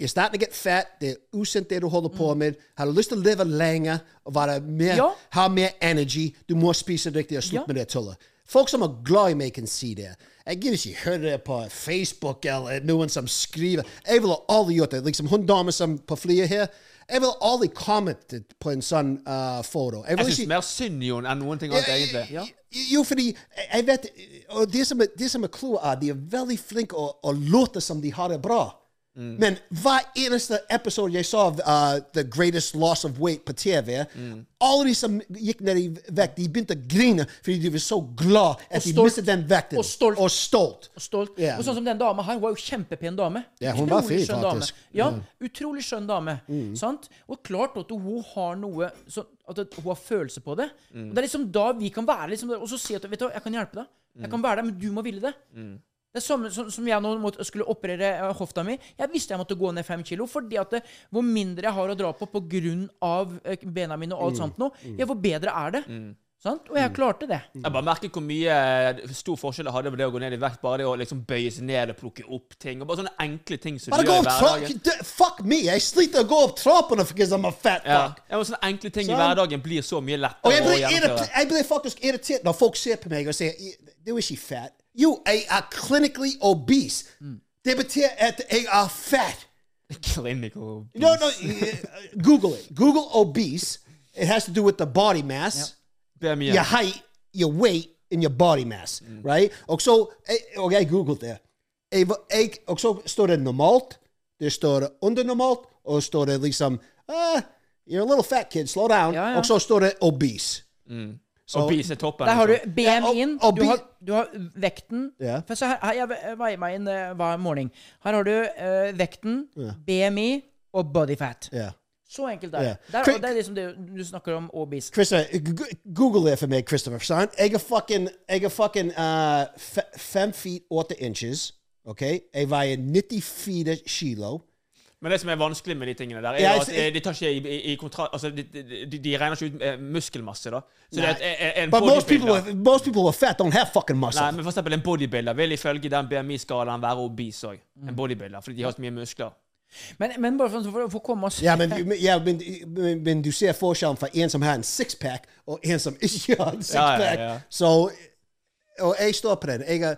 you're starting to get fat. Det er usunt det du holder på med. Har du lyst til å leve lenger og være mer, Ja. ha mer energy, du må spise riktig og slutte Ja. med det tullet. Folk som er glad i meg, kan si det. Jeg gidder ikke høre det på Facebook eller noen som skriver. Jeg ville aldri gjort det. Liksom hun dama som på flyet her, jeg ville aldri kommentet på en sånn uh, foto. Jeg Jeg syns ikke- mer synd i henne enn noen ting annet, egentlig. Ja. jo, fordi jeg- jeg vet Og det som er, det som er clouet, er de er veldig flinke å, å låte som de har det bra. Men hver eneste episode jeg så av uh, The Greatest Loss of Weight på TV, alle de som gikk ned i vekt, de begynte å grine fordi de var så glad at de mistet den vekten. Og stolt. Og stolt. og stolt. Yeah. Og sånn som den dama hun var jo kjempepen dame. Ja, hun var fin, faktisk. dame. Ja, utrolig skjønn dame. Sant? Og klart at hun har noe så, At hun har følelse på det. Og det er liksom da vi kan være liksom der, Og så si at vet du, jeg kan hjelpe deg. Jeg kan være der, men du må ville det. Det er samme som, som jeg nå måtte, skulle operere eh, hofta mi. Jeg visste jeg måtte gå ned fem kilo. fordi at det, hvor mindre jeg har å dra på pga. Eh, bena mine og alt sånt nå, ja, hvor bedre er det. Sant? Og jeg klarte det. Jeg bare merker hvor mye eh, stor forskjell det hadde på det å gå ned i vekt. Bare det å liksom bøye seg ned og plukke opp ting. Og bare sånne enkle ting som Bare du gjør i hverdagen. Fuck me! Jeg sliter å gå opp trappene fordi jeg er fat Ja. fuck. ja, sånne enkle ting i Sant? hverdagen blir så mye Og lettere jeg å blir, gjennomføre. jeg blir faktisk irritert når folk ser på meg og sier Du er ikke fat. Jeg er clinically obese. Det betyr at jeg er fat. [LAUGHS] Clinical No, no, uh, Google it. Google obese. It has to do with the body mass, BMI. your height, your weight, and your body mass, right? Og så, jeg- og jeg googlet det. Jeg, var- jeg, og så står det normalt, det står det undernormalt, og står det liksom ah, You're a little fat kid, slow down. Ja, ja. Så står det obese. Så- Obese er toppen. Der har du liksom. BMI-en. og- og Du, har, du har vekten. yeah. For så her, her Jeg veier meg inn eh, hver morgen. Her har du uh, vekten, BMI og body fat. Ja. Så enkelt er det. er. Der, og det er liksom det du snakker om obese. G- Google det for meg, Christopher. Sant? Jeg er fucking, jeg er fucking uh, fem feet åtte inches. Ok? Jeg veier 94 kilo. Men det som er vanskelig med de tingene der, er Ja, at eh, de tar ikke i, i, i kontra... Altså, de, de, de regner ikke ut eh, muskelmasse, da. Så det er, er, en But most people, with, most people with fat don't have fucking muscle. Nei, men for eksempel en bodybuilder vil ifølge den BMI-skalaen være obese òg. En bodybuilder, fordi de har så mye muskler. Men, men bare for, for, for å komme oss Ja, men, ja, men, men, men du ser forskjellen fra en som har en sixpack, og en som ikke har en sixpack. ja, ja. Så Og jeg står på den. Jeg er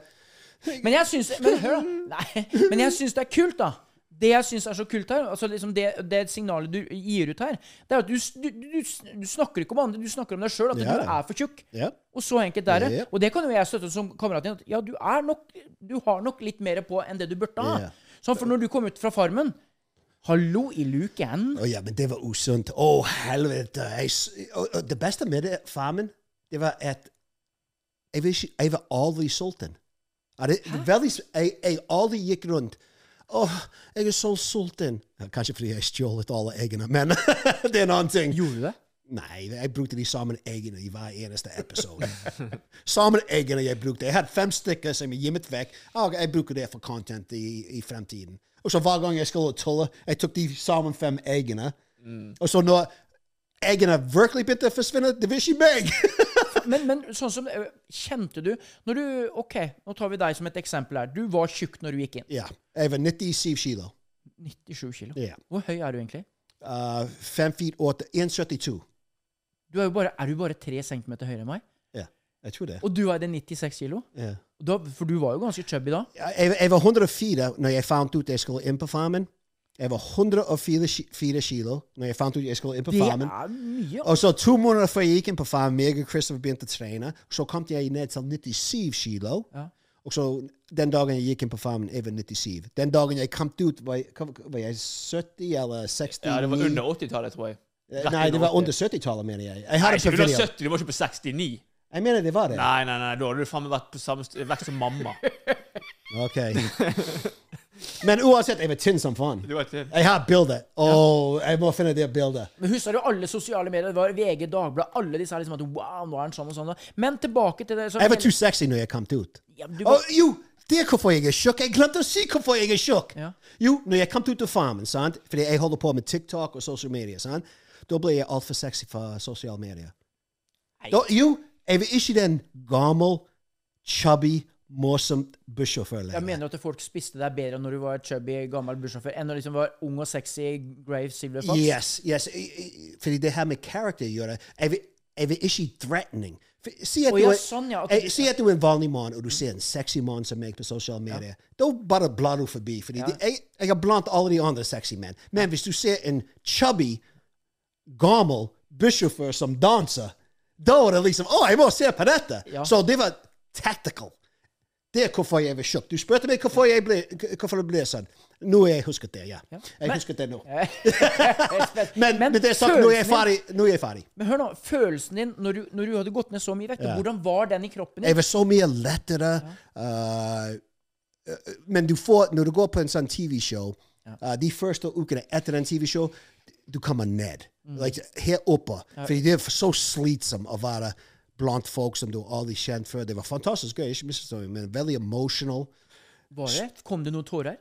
Men jeg syns Men hør, da. Nei, men jeg syns det er kult, da. Det jeg syns er så kult her, altså liksom det, det signalet du gir ut her, det er at du, du, du, du snakker ikke om andre, du snakker om deg sjøl. At yeah. du er for tjukk. Yeah. Og så enkelt er det. Yeah. Og det kan jo jeg støtte som kamerat din. At ja, du er nok Du har nok litt mer på enn det du burde ha. Sånn, for når du kom ut fra Farmen Hallo i luken. Å ja, men det var usunt. Å, helvete. Jeg, og, og det beste med det, farmen, det var at jeg, var aldri sulten. Jeg aldri gikk rundt. Åh, jeg er så sulten. Kanskje fordi jeg stjal alle eggene, men [LAUGHS] det er en annen ting. Gjorde du det? Nei, jeg brukte de samme eggene i hver eneste episode. [LAUGHS] samme eggene jeg brukte. Jeg hadde fem stykker som jeg gjemmet vekk. Og jeg bruker det for content i, i fremtiden. Og så hver gang jeg skulle tulle, jeg tok de samme fem eggene. Og så når eggene virkelig begynte å forsvinne, det var ikke meg! [LAUGHS] Men, men sånn som øh, Kjente du Når du OK, nå tar vi deg som et eksempel her. Du var tjukk når du gikk inn. ja, jeg var 97 kilo. 97 kilo. Ja. Hvor høy er du egentlig? Uh, fem feet åtte, 1,72. Du er, jo bare, er du bare 3 cm høyere enn meg? Ja, jeg tror det. Og du veide 96 kilo? Ja. Da, for du var jo ganske chubby da. Jeg, jeg var 104 når jeg fant ut jeg skulle inn på farmen. Jeg var 104 kilo når jeg fant ut jeg skulle inn på Det farmen. Og så to måneder før jeg gikk inn på farmen, meg og Christopher begynte å trene. Så kom jeg ned til 97 kilo. Ja. Og så den dagen jeg gikk inn på farmen, jeg var 97. Den dagen jeg kom ut, var jeg, var jeg 70 eller 69? Ja, det var under 80-tallet, tror jeg. Rett Nei, det var under 70-tallet, mener jeg. Jeg Nei, hadde ikke på du var 70, du var ikke på 69. Jeg mener det var det. Nei, nei, nei, da hadde du faen meg vært på samme vekk som mamma. [LAUGHS] Ok. [LAUGHS] Men uansett, jeg var tynn som faen. Jeg har bilde. Og jeg må finne det bildet. Men husker du alle sosiale medier? Det var VG, Dagbladet, alle disse her liksom at wow, nå er han sånn og sånn. Men tilbake til det Jeg var too sexy når jeg kom ut. Ja, var- jo, det er hvorfor jeg er tjukk. Jeg glemte å si hvorfor jeg er tjukk. Ja. Jo, når jeg kom ut av farmen, sant? fordi jeg holder på med TikTok og sosiale medier, sant? da ble jeg altfor sexy for sosiale medier. Da, jo, jeg var ikke den gammel, chubby, morsomt bussjåfør Jeg mener at folk spiste deg bedre når du var chubby, gammel bussjåfør, enn når du liksom var ung og sexy Grave Silver Fox? Yes, yes. Fordi det her med karakter gjør det. Jeg vil, jeg vil ikke threatening. Si at, du ja, er, sånn, ja, at eh, si at du er en vanlig mann, og du ser en sexy mann som meg på sosiale medier. Da bare blar du forbi. Fordi det, jeg, jeg er blant alle de andre sexy menn. Men hvis du ser en chubby, gammel bussjåfør som danser, da er det liksom Å, jeg må se på dette! Ja. Så det var tactical. Det er hvorfor jeg var kjøpt. Du spurte meg hvorfor, jeg ble, hvorfor det ble sånn. Nå har jeg husket det, ja. Jeg Men- husket det nå. [LAUGHS] men, Men, men det er sagt, nå er jeg ferdig. Nå er jeg ferdig. Men hør nå, følelsen din når du, når du hadde gått ned så mye vekt, Ja. hvordan var den i kroppen din? Jeg var så mye lettere. Ja. uh, men du får, når du går på en sånn TV-show, uh, de første ukene etter en TV-show, du kommer ned. Mm. Like, her oppe. Fordi det er så slitsomt å være blant folk som du aldri kjent før. Det var fantastisk gøy, ikke misforstå meg, men veldig emotional. Var det? Kom det noen tårer?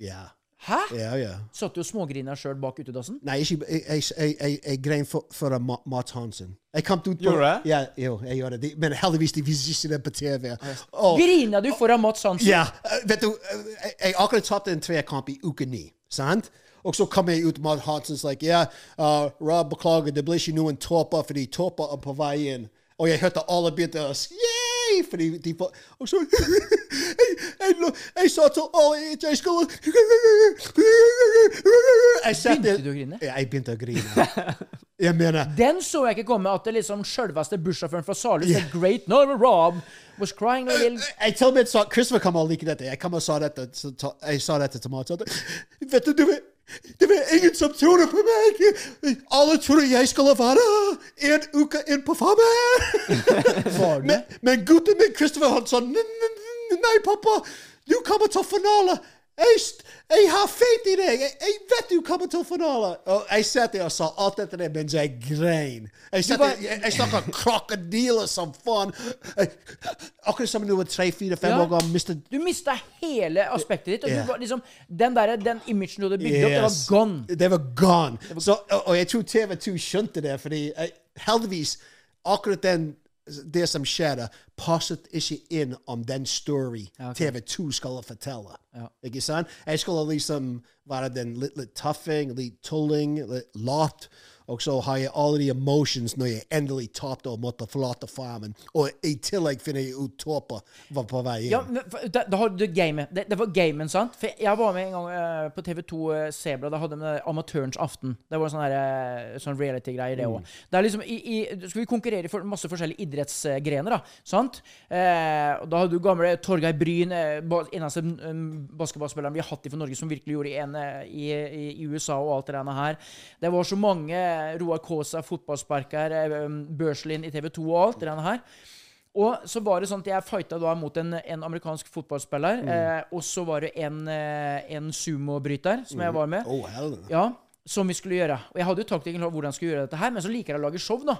Ja. Hæ? Ja, ja. Satt du og smågrina sjøl bak utedassen? Nei, ikke, jeg, jeg, jeg, jeg, grein for, for Ma- Mats Hansen. Jeg kom ut på Gjorde du det? Ja, jo, jeg gjorde det. Men heldigvis de viser ikke det på TV. Og- Grina du foran Mats Hansen? Ja, eh, vet du, eh, jeg, jeg akkurat tapte en trekamp i uke ni, sant? Og så kom jeg ut med Hansens like, ja, uh, Rob, beklager, det ble ikke noen tåper, fordi tåper er på vei inn. Og jeg hørte alle begynte å yay, fordi de får, og så, jeg, sa til alle at jeg skulle, jeg Begynte du å grine? Ja, jeg begynte å grine. [LAUGHS] Jeg mener, Den så jeg ikke komme, at det liksom sjølveste bussjåføren fra Salhus, the great Norman Rob, was crying a little jeg til og med sa Christopher kommer og liker dette. Jeg kommer og sa dette, så jeg sa dette til Mats. Vet du, du det var ingen som trodde på meg. Alle trodde jeg skulle være en uke inn på farmen. [LAUGHS] Men, men gutten min, Christopher, han sa "N- n- n- nei, pappa, du kommer til finale. Jeg, jeg har feit i deg! Jeg, jeg vet du kommer til finale! Og jeg satt der og sa alt dette der mens jeg grein. Jeg, satt var- jeg, jeg snakka krokodiller som faen. Akkurat som du var tre, fire, fem Ja. år gammel. Mistet... Du mista hele aspektet ditt. Og yeah. var liksom, den, der, den imagen du hadde bygd opp, det var gone. Det var gone. Så, og, og jeg tror TV2 skjønte det, fordi jeg, heldigvis akkurat den det som skjedde, passet ikke inn om den story TV2 skulle fortelle. Ikke sant? Jeg skulle liksom være den litt, litt tøffing, litt tulling, litt lat. Og så har jeg alle de emotions når jeg endelig tapte og måtte forlate farmen. Og i tillegg finner jeg ut Torpa var på vei inn. Ja, men da, da hadde du gamet. Det, det var gamen, sant? For jeg var med en gang uh, på TV2 uh, Sebra. Da hadde de Amatørens aften. Det var en sånn, eh, sånn reality-greie, det òg. Mm. liksom i, Skulle vi konkurrere i for masse forskjellige idrettsgrener, da. Sant? Uh, da hadde du gamle Torgeir Bryn, eh, eneste um, basketballspilleren vi har hatt i for Norge, som virkelig gjorde en eh, i, i, i USA og alt det der her. Det var så mange. Roar Kaasa, fotballsparker, eh, Børslin i TV2 og alt det her. Og så var det sånn at jeg fighta da mot en, en amerikansk fotballspiller. Eh, og så var det en, eh, en sumobryter som jeg var med. Oh, hell. Ja, som vi skulle gjøre. Og jeg hadde jo taktikken på hvordan jeg skulle gjøre dette her, men så liker jeg å lage show, da.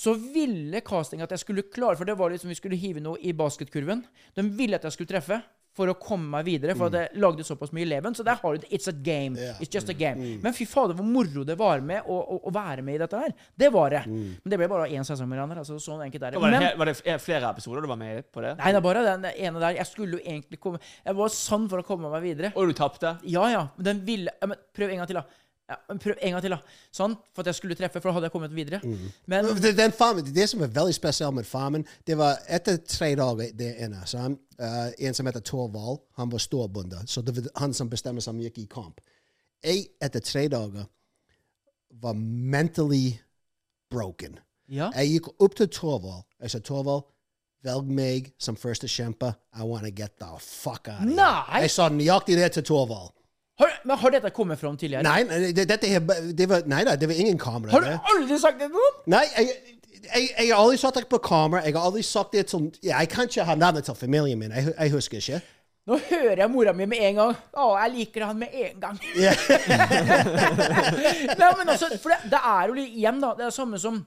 Så ville castinga at jeg skulle klare, for det var liksom vi skulle hive noe i basketkurven. De ville at jeg skulle treffe for å komme meg videre, for at jeg lagde såpass mye leven. Så der har du det. It's a game. It's just a game. Men fy fader, hvor moro det var med å, å, å være med i dette her. Det var det. Men det ble bare én sesong med hverandre. Altså, sånn enkelt er det. Var det, Men- var det flere episoder du var med på det? Nei, det er bare den ene der. Jeg skulle jo egentlig komme Jeg var sann for å komme meg videre. Og du tapte? Ja, ja. Men den ville men Prøv en gang til, da. Ja, men prøv en gang til, da. Sånn, for at jeg skulle treffe, for da hadde jeg kommet videre. Men Det, den farmen, det som er veldig spesielt med farmen, det var etter tre dager der inne sant? Uh, En som heter Torvald, han var storbonde. Så det var han som bestemmer han gikk i kamp. Jeg, etter tre dager, var mentally broken. Ja. Jeg gikk opp til Torvald. Jeg sa, Torvald, velg meg som første kjemper. I want to get the fuck out of here. Nei! Jeg sa nøyaktig det til Torvald. Har, men har dette kommet fram tidligere? Nei, nei, det, dette her, det var, nei da, det var ingen kamera Har du aldri sagt det til noen? Nei, jeg, jeg, jeg har aldri sagt det på kamera. Jeg har aldri sagt det til ja, Jeg kan ikke ha navnet til familien min. Jeg, jeg husker ikke. Nå hører jeg mora mi med en gang. Å, jeg liker han med en gang. [LAUGHS] Nei, men altså, for det, det er jo igjen, da. Det er samme som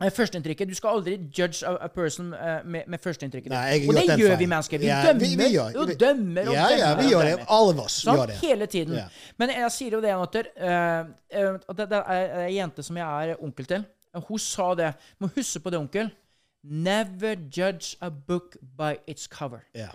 Førsteinntrykket. Du skal aldri judge a, person eh, med, med førsteinntrykket. Og det gjør feil. vi mennesker. Vi Ja, dømmer vi- vi gjør- og dømmer og Ja, dømmer. ja, vi gjør det. Alle av oss sånn? gjør det. Hele tiden. Ja. Men jeg sier jo det, Atter, uh, at det, det er ei jente som jeg er onkel til. Hun sa det. Må huske på det, onkel. Never judge a book by its cover. Ja.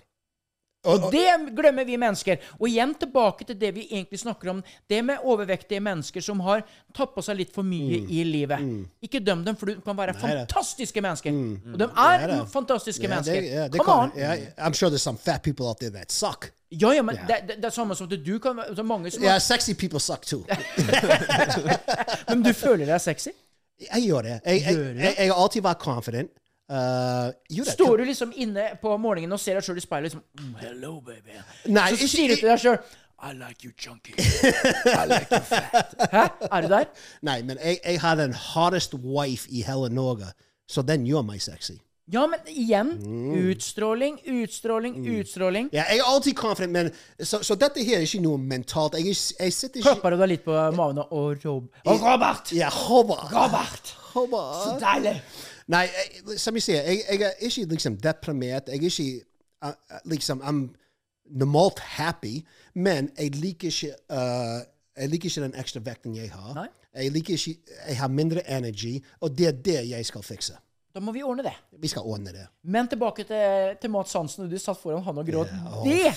Og, Det glemmer vi mennesker. Og igjen tilbake til det vi egentlig snakker om. Det med overvektige mennesker som har tatt på seg litt for mye i livet. Ikke døm dem, for du kan være Mm. Nei fantastiske mennesker. Og de er Nei, fantastiske yeah, mennesker. They, yeah, det Come on! Yeah, I'm sure there's some fat people out there that suck. Ja, ja, men Det, det, det er samme som det du kan være så mange som Yeah, sexy people suck too. [LAUGHS] Men du føler deg sexy? Jeg gjør det. Jeg, jeg, Gjør du det? jeg, jeg har alltid vært confident. Uh, jo, det. Står du liksom inne på morgenen og ser deg sjøl i speilet liksom mm, Hello, baby. Nei, så sier du til deg sjøl I like you chunky. I like you fat. Hæ? Er du der? [LAUGHS] Nei, men jeg, jeg har den hottest wife i hele Norge, så den gjør meg sexy. Ja, men igjen. Mm. Utstråling, utstråling, utstråling. Ja, jeg er alltid confident, men så, så dette her er ikke noe mentalt. Jeg, jeg sitter ikke Klapper du deg litt på magen og Rob Og Robert! Ja, Robert. Robert! Så deilig! Nei, jeg, som jeg sier, jeg, jeg er ikke liksom deprimert. Jeg er ikke uh, liksom I'm normalt happy, men jeg liker ikke uh, jeg liker ikke den ekstra vekten jeg har. Nei. Jeg liker ikke Jeg har mindre energi, og det er det jeg skal fikse. Da må vi ordne det. Vi skal ordne det. Men tilbake til, til Mats Hansen, og du satt foran han og gråt. å, det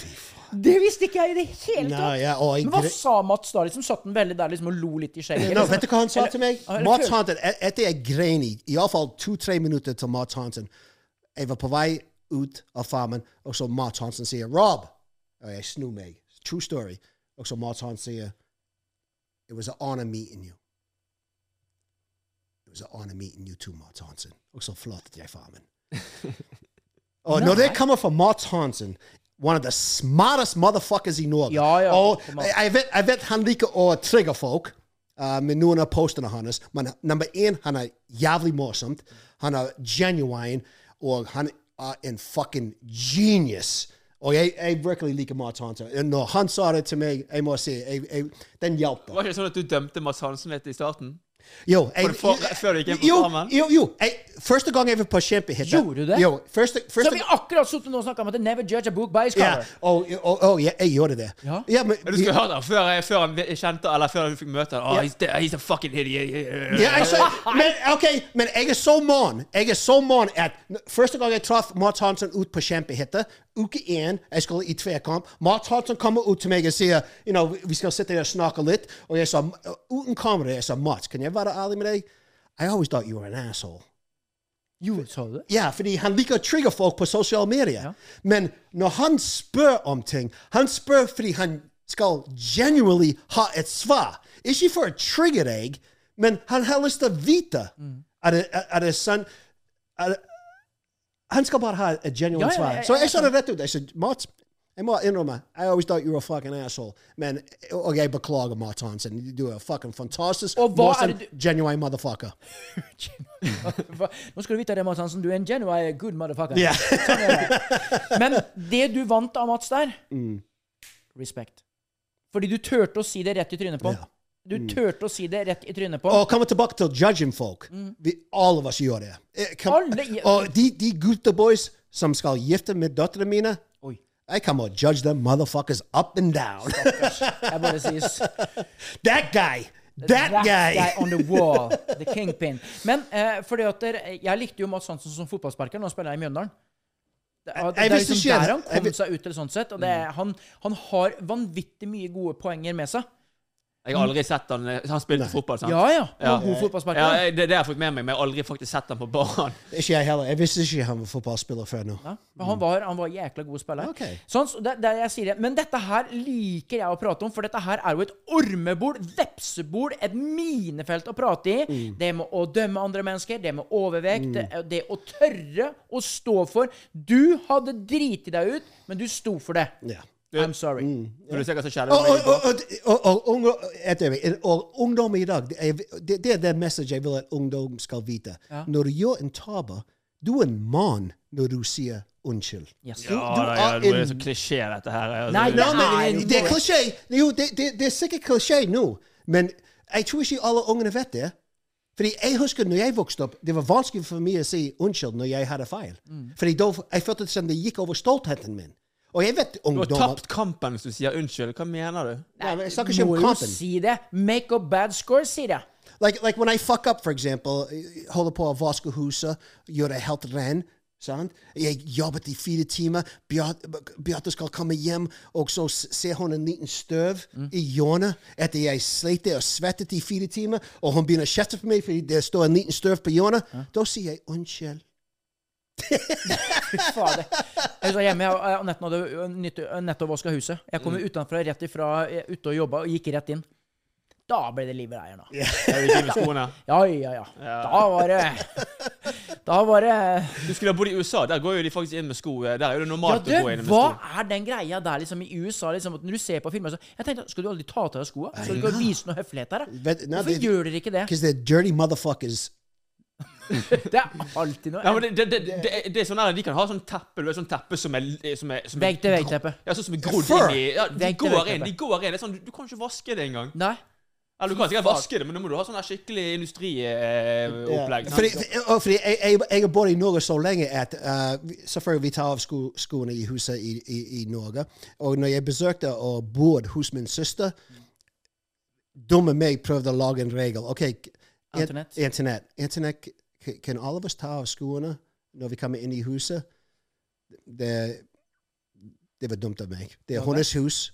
det visste ikke jeg i det hele Nei, tatt! ja, og jeg Men hva sa Mats da? Liksom Satt han veldig der liksom og lo litt i skjegget? Liksom? vet du hva han sa til meg? Eller Mats Hansen, etter jeg grein i iallfall to-tre minutter til Mats Hansen Jeg var på vei ut av farmen, og så Mats Hansen sier 'Rob'. Og jeg snur meg. True story. Og så Mats Hansen sier 'It was an honor meeting you'. Was an honor meeting you too, Mats Hansen. Og så forlatet jeg farmen. og når det kommer fra Mats Hansen One of the smartest motherfuckers i Norge. Ja, ja. Og jeg vet, jeg vet han liker å trigge folk uh, med noen av postene hans, men nummer én, han er jævlig morsomt. Han er genuine, og han er en fucking genius. Og jeg, jeg virkelig liker Mats Hansen. Når han sa det til meg, jeg må si, jeg, jeg, den hjalp. Var det ikke sånn at du dømte Mats Hansen litt i starten? Jo, jeg, for, for- før du gikk inn på jo, Farmen? Jo, jo. Jeg, første gang jeg var på kjempehytta Gjorde du det? Jo, første, Så første vi akkurat sittet nå og snakka om at never judge a book by its Ja, cover. og, og, og jeg, jeg gjorde det. Ja. men, Du skulle høre det før, før han kjente Eller før du fikk møte ham. Oh, Ja. he's, he's a fucking idiot. Ja, jeg, så, men, okay, men jeg er så mann Jeg er så mann at første gang jeg traff Mats Hansen ut på kjempehytte, uke én, jeg skulle i tverkamp Mats Hansson kommer ut til meg og sier you know, vi skal sitte og snakke litt. Og jeg sa uten kamera jeg sa, Mats, kan jeg være ærlig med deg? I always thought you were an asshole. You sa det? Ja, fordi han liker å trigge folk på sosiale medier. Men når han spør om ting, han spør fordi han skal genuinely ha et svar. Ikke for å trigge deg, men han har lyst til å vite. Er, det, er, er det sant? Er han skal bare ha et genuine Ja, svar. Så jeg sa det rett ut. Jeg sa, Mats, jeg må innrømme, I always thought you were a fucking asshole. Men, og jeg beklager, Mats Hansen. Du er fucking fantastisk. Og hva er det du... Genuine motherfucker. [LAUGHS] Nå skal du vite det, Mats Hansen. Du er en genuine good motherfucker. Yeah. Sånn det. Men det du vant av Mats der Mm. Respekt. Fordi du turte å si det rett i trynet på Ja. Du turte å si det rett i trynet på Og komme tilbake til judging folk. Vi, alle av oss gjør det. Kan, og de, de gutteboys som skal gifte med døtrene mine, Oi. I come and judge them motherfuckers up and down. Jeg bare sies [LAUGHS] that guy! That, That guy! guy on the wall. [LAUGHS] The kingpin. Men eh, fordi at der, jeg likte jo Mads Hansen som fotballsparker. Nå spiller jeg i Mjøndalen. Det, det, det er liksom der han kom seg ut til sånn sett. Og det, han, han har vanvittig mye gode poenger med seg. Jeg har aldri sett han Han spilte fotball, sant? Ja, ja. Ja. god fotballspiller. Ja, det, det har jeg fått med meg, men jeg har aldri faktisk sett han på banen. [LAUGHS] Ikke jeg heller. Jeg visste ikke han var fotballspiller før nå. Ja, men han var, han var jækla god spiller. Okay. Sånn, så det, det jeg sier det. Men dette her liker jeg å prate om, for dette her er jo et ormebol, vepsebol, et minefelt å prate i. Mm. Det med å dømme andre mennesker, det med overvekt, det, det å tørre å stå for Du hadde driti deg ut, men du sto for det. Ja. I'm sorry. For du ser hva som skjer Og, med meg og, og, og, ungdom- i dag, det er det, det, message jeg vil at ungdom skal vite. Når du gjør en tabbe, du er en mann når du sier unnskyld. Yes. Du, Ja, du da, ja, det er så klisjé, dette her. Nei, Nei, det- Ja, Nei, det er klisjé. Jo, det, det, det er sikkert klisjé nå, men jeg tror ikke alle ungene vet det. Fordi jeg husker når jeg vokste opp, det var vanskelig for meg å si unnskyld når jeg hadde feil. Fordi da, jeg følte som det gikk over stoltheten min. Og jeg vet ungdommer Du har tapt kampen hvis du sier unnskyld. Hva mener du? Nei, men Jeg snakker ikke Må om jo kampen. si det. Make up bad score, si det. Like, like when I fuck up, for example, holder på å vaske huset, gjør det helt ren, sant? Jeg jobbet i fire timer, Beate skal komme hjem, og så ser hun en liten støv i hjørnet etter jeg slet og svettet i fire timer, og hun begynner å kjefte på meg fordi det står en liten støv på hjørnet. Da sier jeg unnskyld. [LAUGHS] Fader. Jeg var hjemme, og nettopp vaska huset. Jeg kom Mm. utenfra, rett ifra eh, ute og jobba, og gikk rett inn. Da ble det liv i leiren, da. Skoene? Ja, ja, ja. Da var det Da var det Du skulle ha bodd i USA. Der går jo de faktisk inn med sko. Der er jo det Ja, normalt du, å gå inn med hva sko. er den greia der liksom i USA? Liksom, når du ser på filmer så, Jeg tenkte, Skal du aldri ta av deg skoa? Skal du ikke vise noe høflighet her? da? Hvorfor gjør dere ikke det? Because they're dirty motherfuckers. [LAUGHS] Det er alltid noe Ja, men det, det, det, det, er- det er sånn der, De kan ha sånn teppe du vet, sånn teppe som er, som er, som er Vegg til vegg-teppe. Ja, sånn som er grodd inn i ja, De går inn. de går inn, det er sånn, du, du kan ikke vaske det engang. Nei. Eller du kan sikkert vaske det, men nå må du ha sånn der skikkelig industriopplegg. Eh, yeah. fordi jeg, jeg, jeg har bodd i Norge så lenge at uh, vi- selvfølgelig vi tar av sko, skoene i huset i, i, i Norge. Og når jeg besøkte og bodde hos min søster, dumme meg prøvde å lage en regel. OK, Internett. Internett. K- kan alle av oss ta av skoene når vi kommer inn i huset? Det, det var dumt av meg. Det er hennes hus.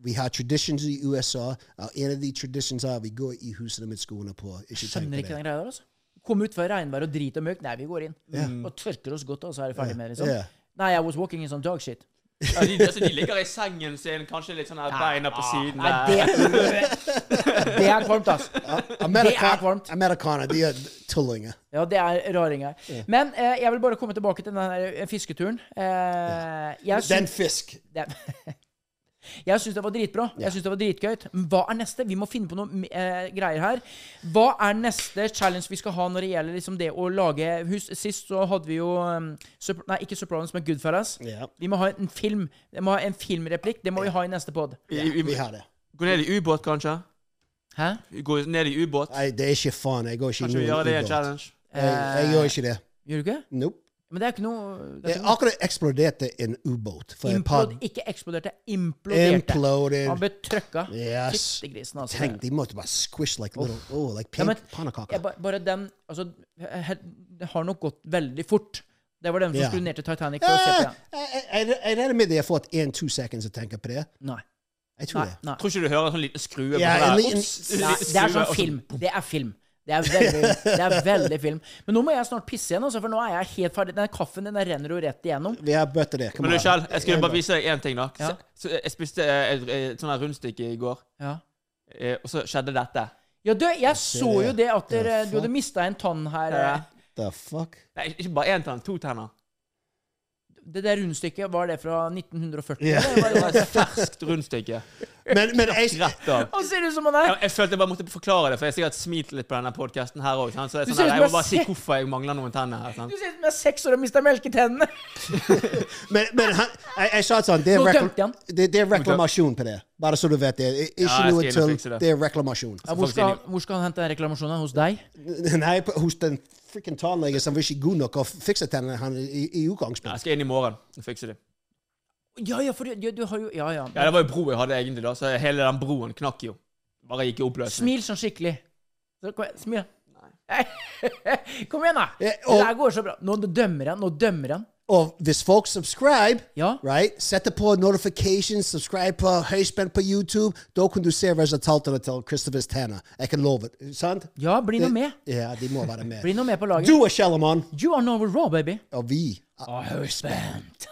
Vi har traditions i USA. og En av de traditions er at vi går i husene med skoene på. Ikke Skjønner ikke den greia der, altså. Kom ut fra regnvær og drit og møkk. Nei, vi går inn. Yeah. Og tørker oss godt, og så er vi ferdig med det. liksom. Yeah. Nei, I was walking in some dog shit. Ja, de, altså, de ligger i sengen sin, kanskje litt sånn her beina på siden Nei, der. det, [LAUGHS] det er kvalmt, altså. Det er kvalmt. Amerikaner, de er tullinger. Ja, det er raringer. Men eh, jeg vil bare komme tilbake til den fisketuren. Eh, jeg Den fisk. det, [LAUGHS] Jeg syns det var dritbra. Jeg synes det var dritgøy. Hva er neste? Vi må finne på noen eh, greier her. Hva er neste challenge vi skal ha når det gjelder liksom det å lage hus? Sist så hadde vi jo um, Nei, ikke Sopranos, men Goodfellas. Ja. Vi må ha en film. Vi må ha en filmreplikk. Det må vi ha i neste pod. Ja, vi har det. Gå ned i ubåt, kanskje? Hæ? Gå ned i ubåt? Nei, det er ikke faen. Jeg går ikke i ubåt. Kanskje vi gjør det i en challenge? Jeg, jeg gjør ikke det. Gjør du ikke? Nope. Men det er ikke noe det er akkurat eksploderte en ubåt implod, Ikke eksploderte, imploderte. Imploded. Han ble trøkka. Yes. Grisen, altså. Tenk, de måtte bare squish like little oh, like Ja, pannekaker. Ba- bare den Altså, det har nok gått veldig fort. Det var den som yeah. skulle ned til Titanic for å se på Eh, den. Jeg jeg- regner med de har fått én-to seconds å tenke på det. Nei. Jeg tror Nei. det. nei. Tror ikke du hører en sånn liten skrue på Ja, en liten- Nei, det er sånn film. Det er film. Det er veldig, det er veldig film. Men nå må jeg snart pisse igjen, altså, for nå er jeg helt ferdig. Den kaffen den renner jo rett igjennom. Vi har bøtter det. Men du. Kjell, jeg skulle bare vise deg én ting, da. Ja. Så, så jeg spiste eh, et, et sånt rundstykke i går, Ja. eh, og så skjedde dette. Ja, du, jeg så jo det at der, du hadde mista en tann her. Eh. The fuck? Nei, ikke bare én tann, to tenner. Det der rundstykket, var det fra 1940? Ja. Det var [LAUGHS] et ferskt rundstykke. Men, men jeg, Han ser ut som han er Jeg, følte jeg bare måtte forklare det, for jeg har sikkert smilt litt på denne podkasten her òg. Sånn jeg må bare si hvorfor jeg mangler noen tenner. her, sant? Du ser ut som jeg er seks år og mister melketennene. [LAUGHS] men, men han, jeg, jeg sa sånn det er, reklam, det, det er reklamasjon på det. Bare så du vet det. Ikke Ja, noe til. det. Det er reklamasjon. Ja, hvor, skal han, hvor skal han hente den reklamasjonen? Hos deg? [LAUGHS] Nei, hos den frikken tannlege som var ikke god nok å fikse tennene han i, i utgangspunktet. jeg skal inn i morgen og fikse dem. Ja, ja, for du, du, du har jo Ja, ja. Ja, det var jo bro jeg hadde egentlig, da, så hele den broen knakk jo. Bare gikk i oppløsning. Smil sånn skikkelig. Så, kom igjen, smil. [LAUGHS] Kom igjen, da! Det der går så bra. Nå dømmer han. Nå dømmer han. Og hvis folk subscribe, Ja. right, setter på notifications, subscribe på høyspent på YouTube, da kan du se resultatene til Christophers tenner. Jeg kan love det. Sant? Ja, bli nå med. Ja, de må være med. Bli nå med på laget. Du er Shellerman, You are now raw, baby. og vi. Å, høyspent.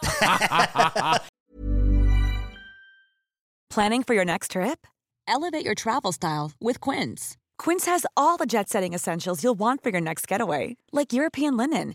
Planning for your next trip? Elevate your travel style with Quince. Quince has all the jet setting essentials you'll want for your next getaway, like European linen,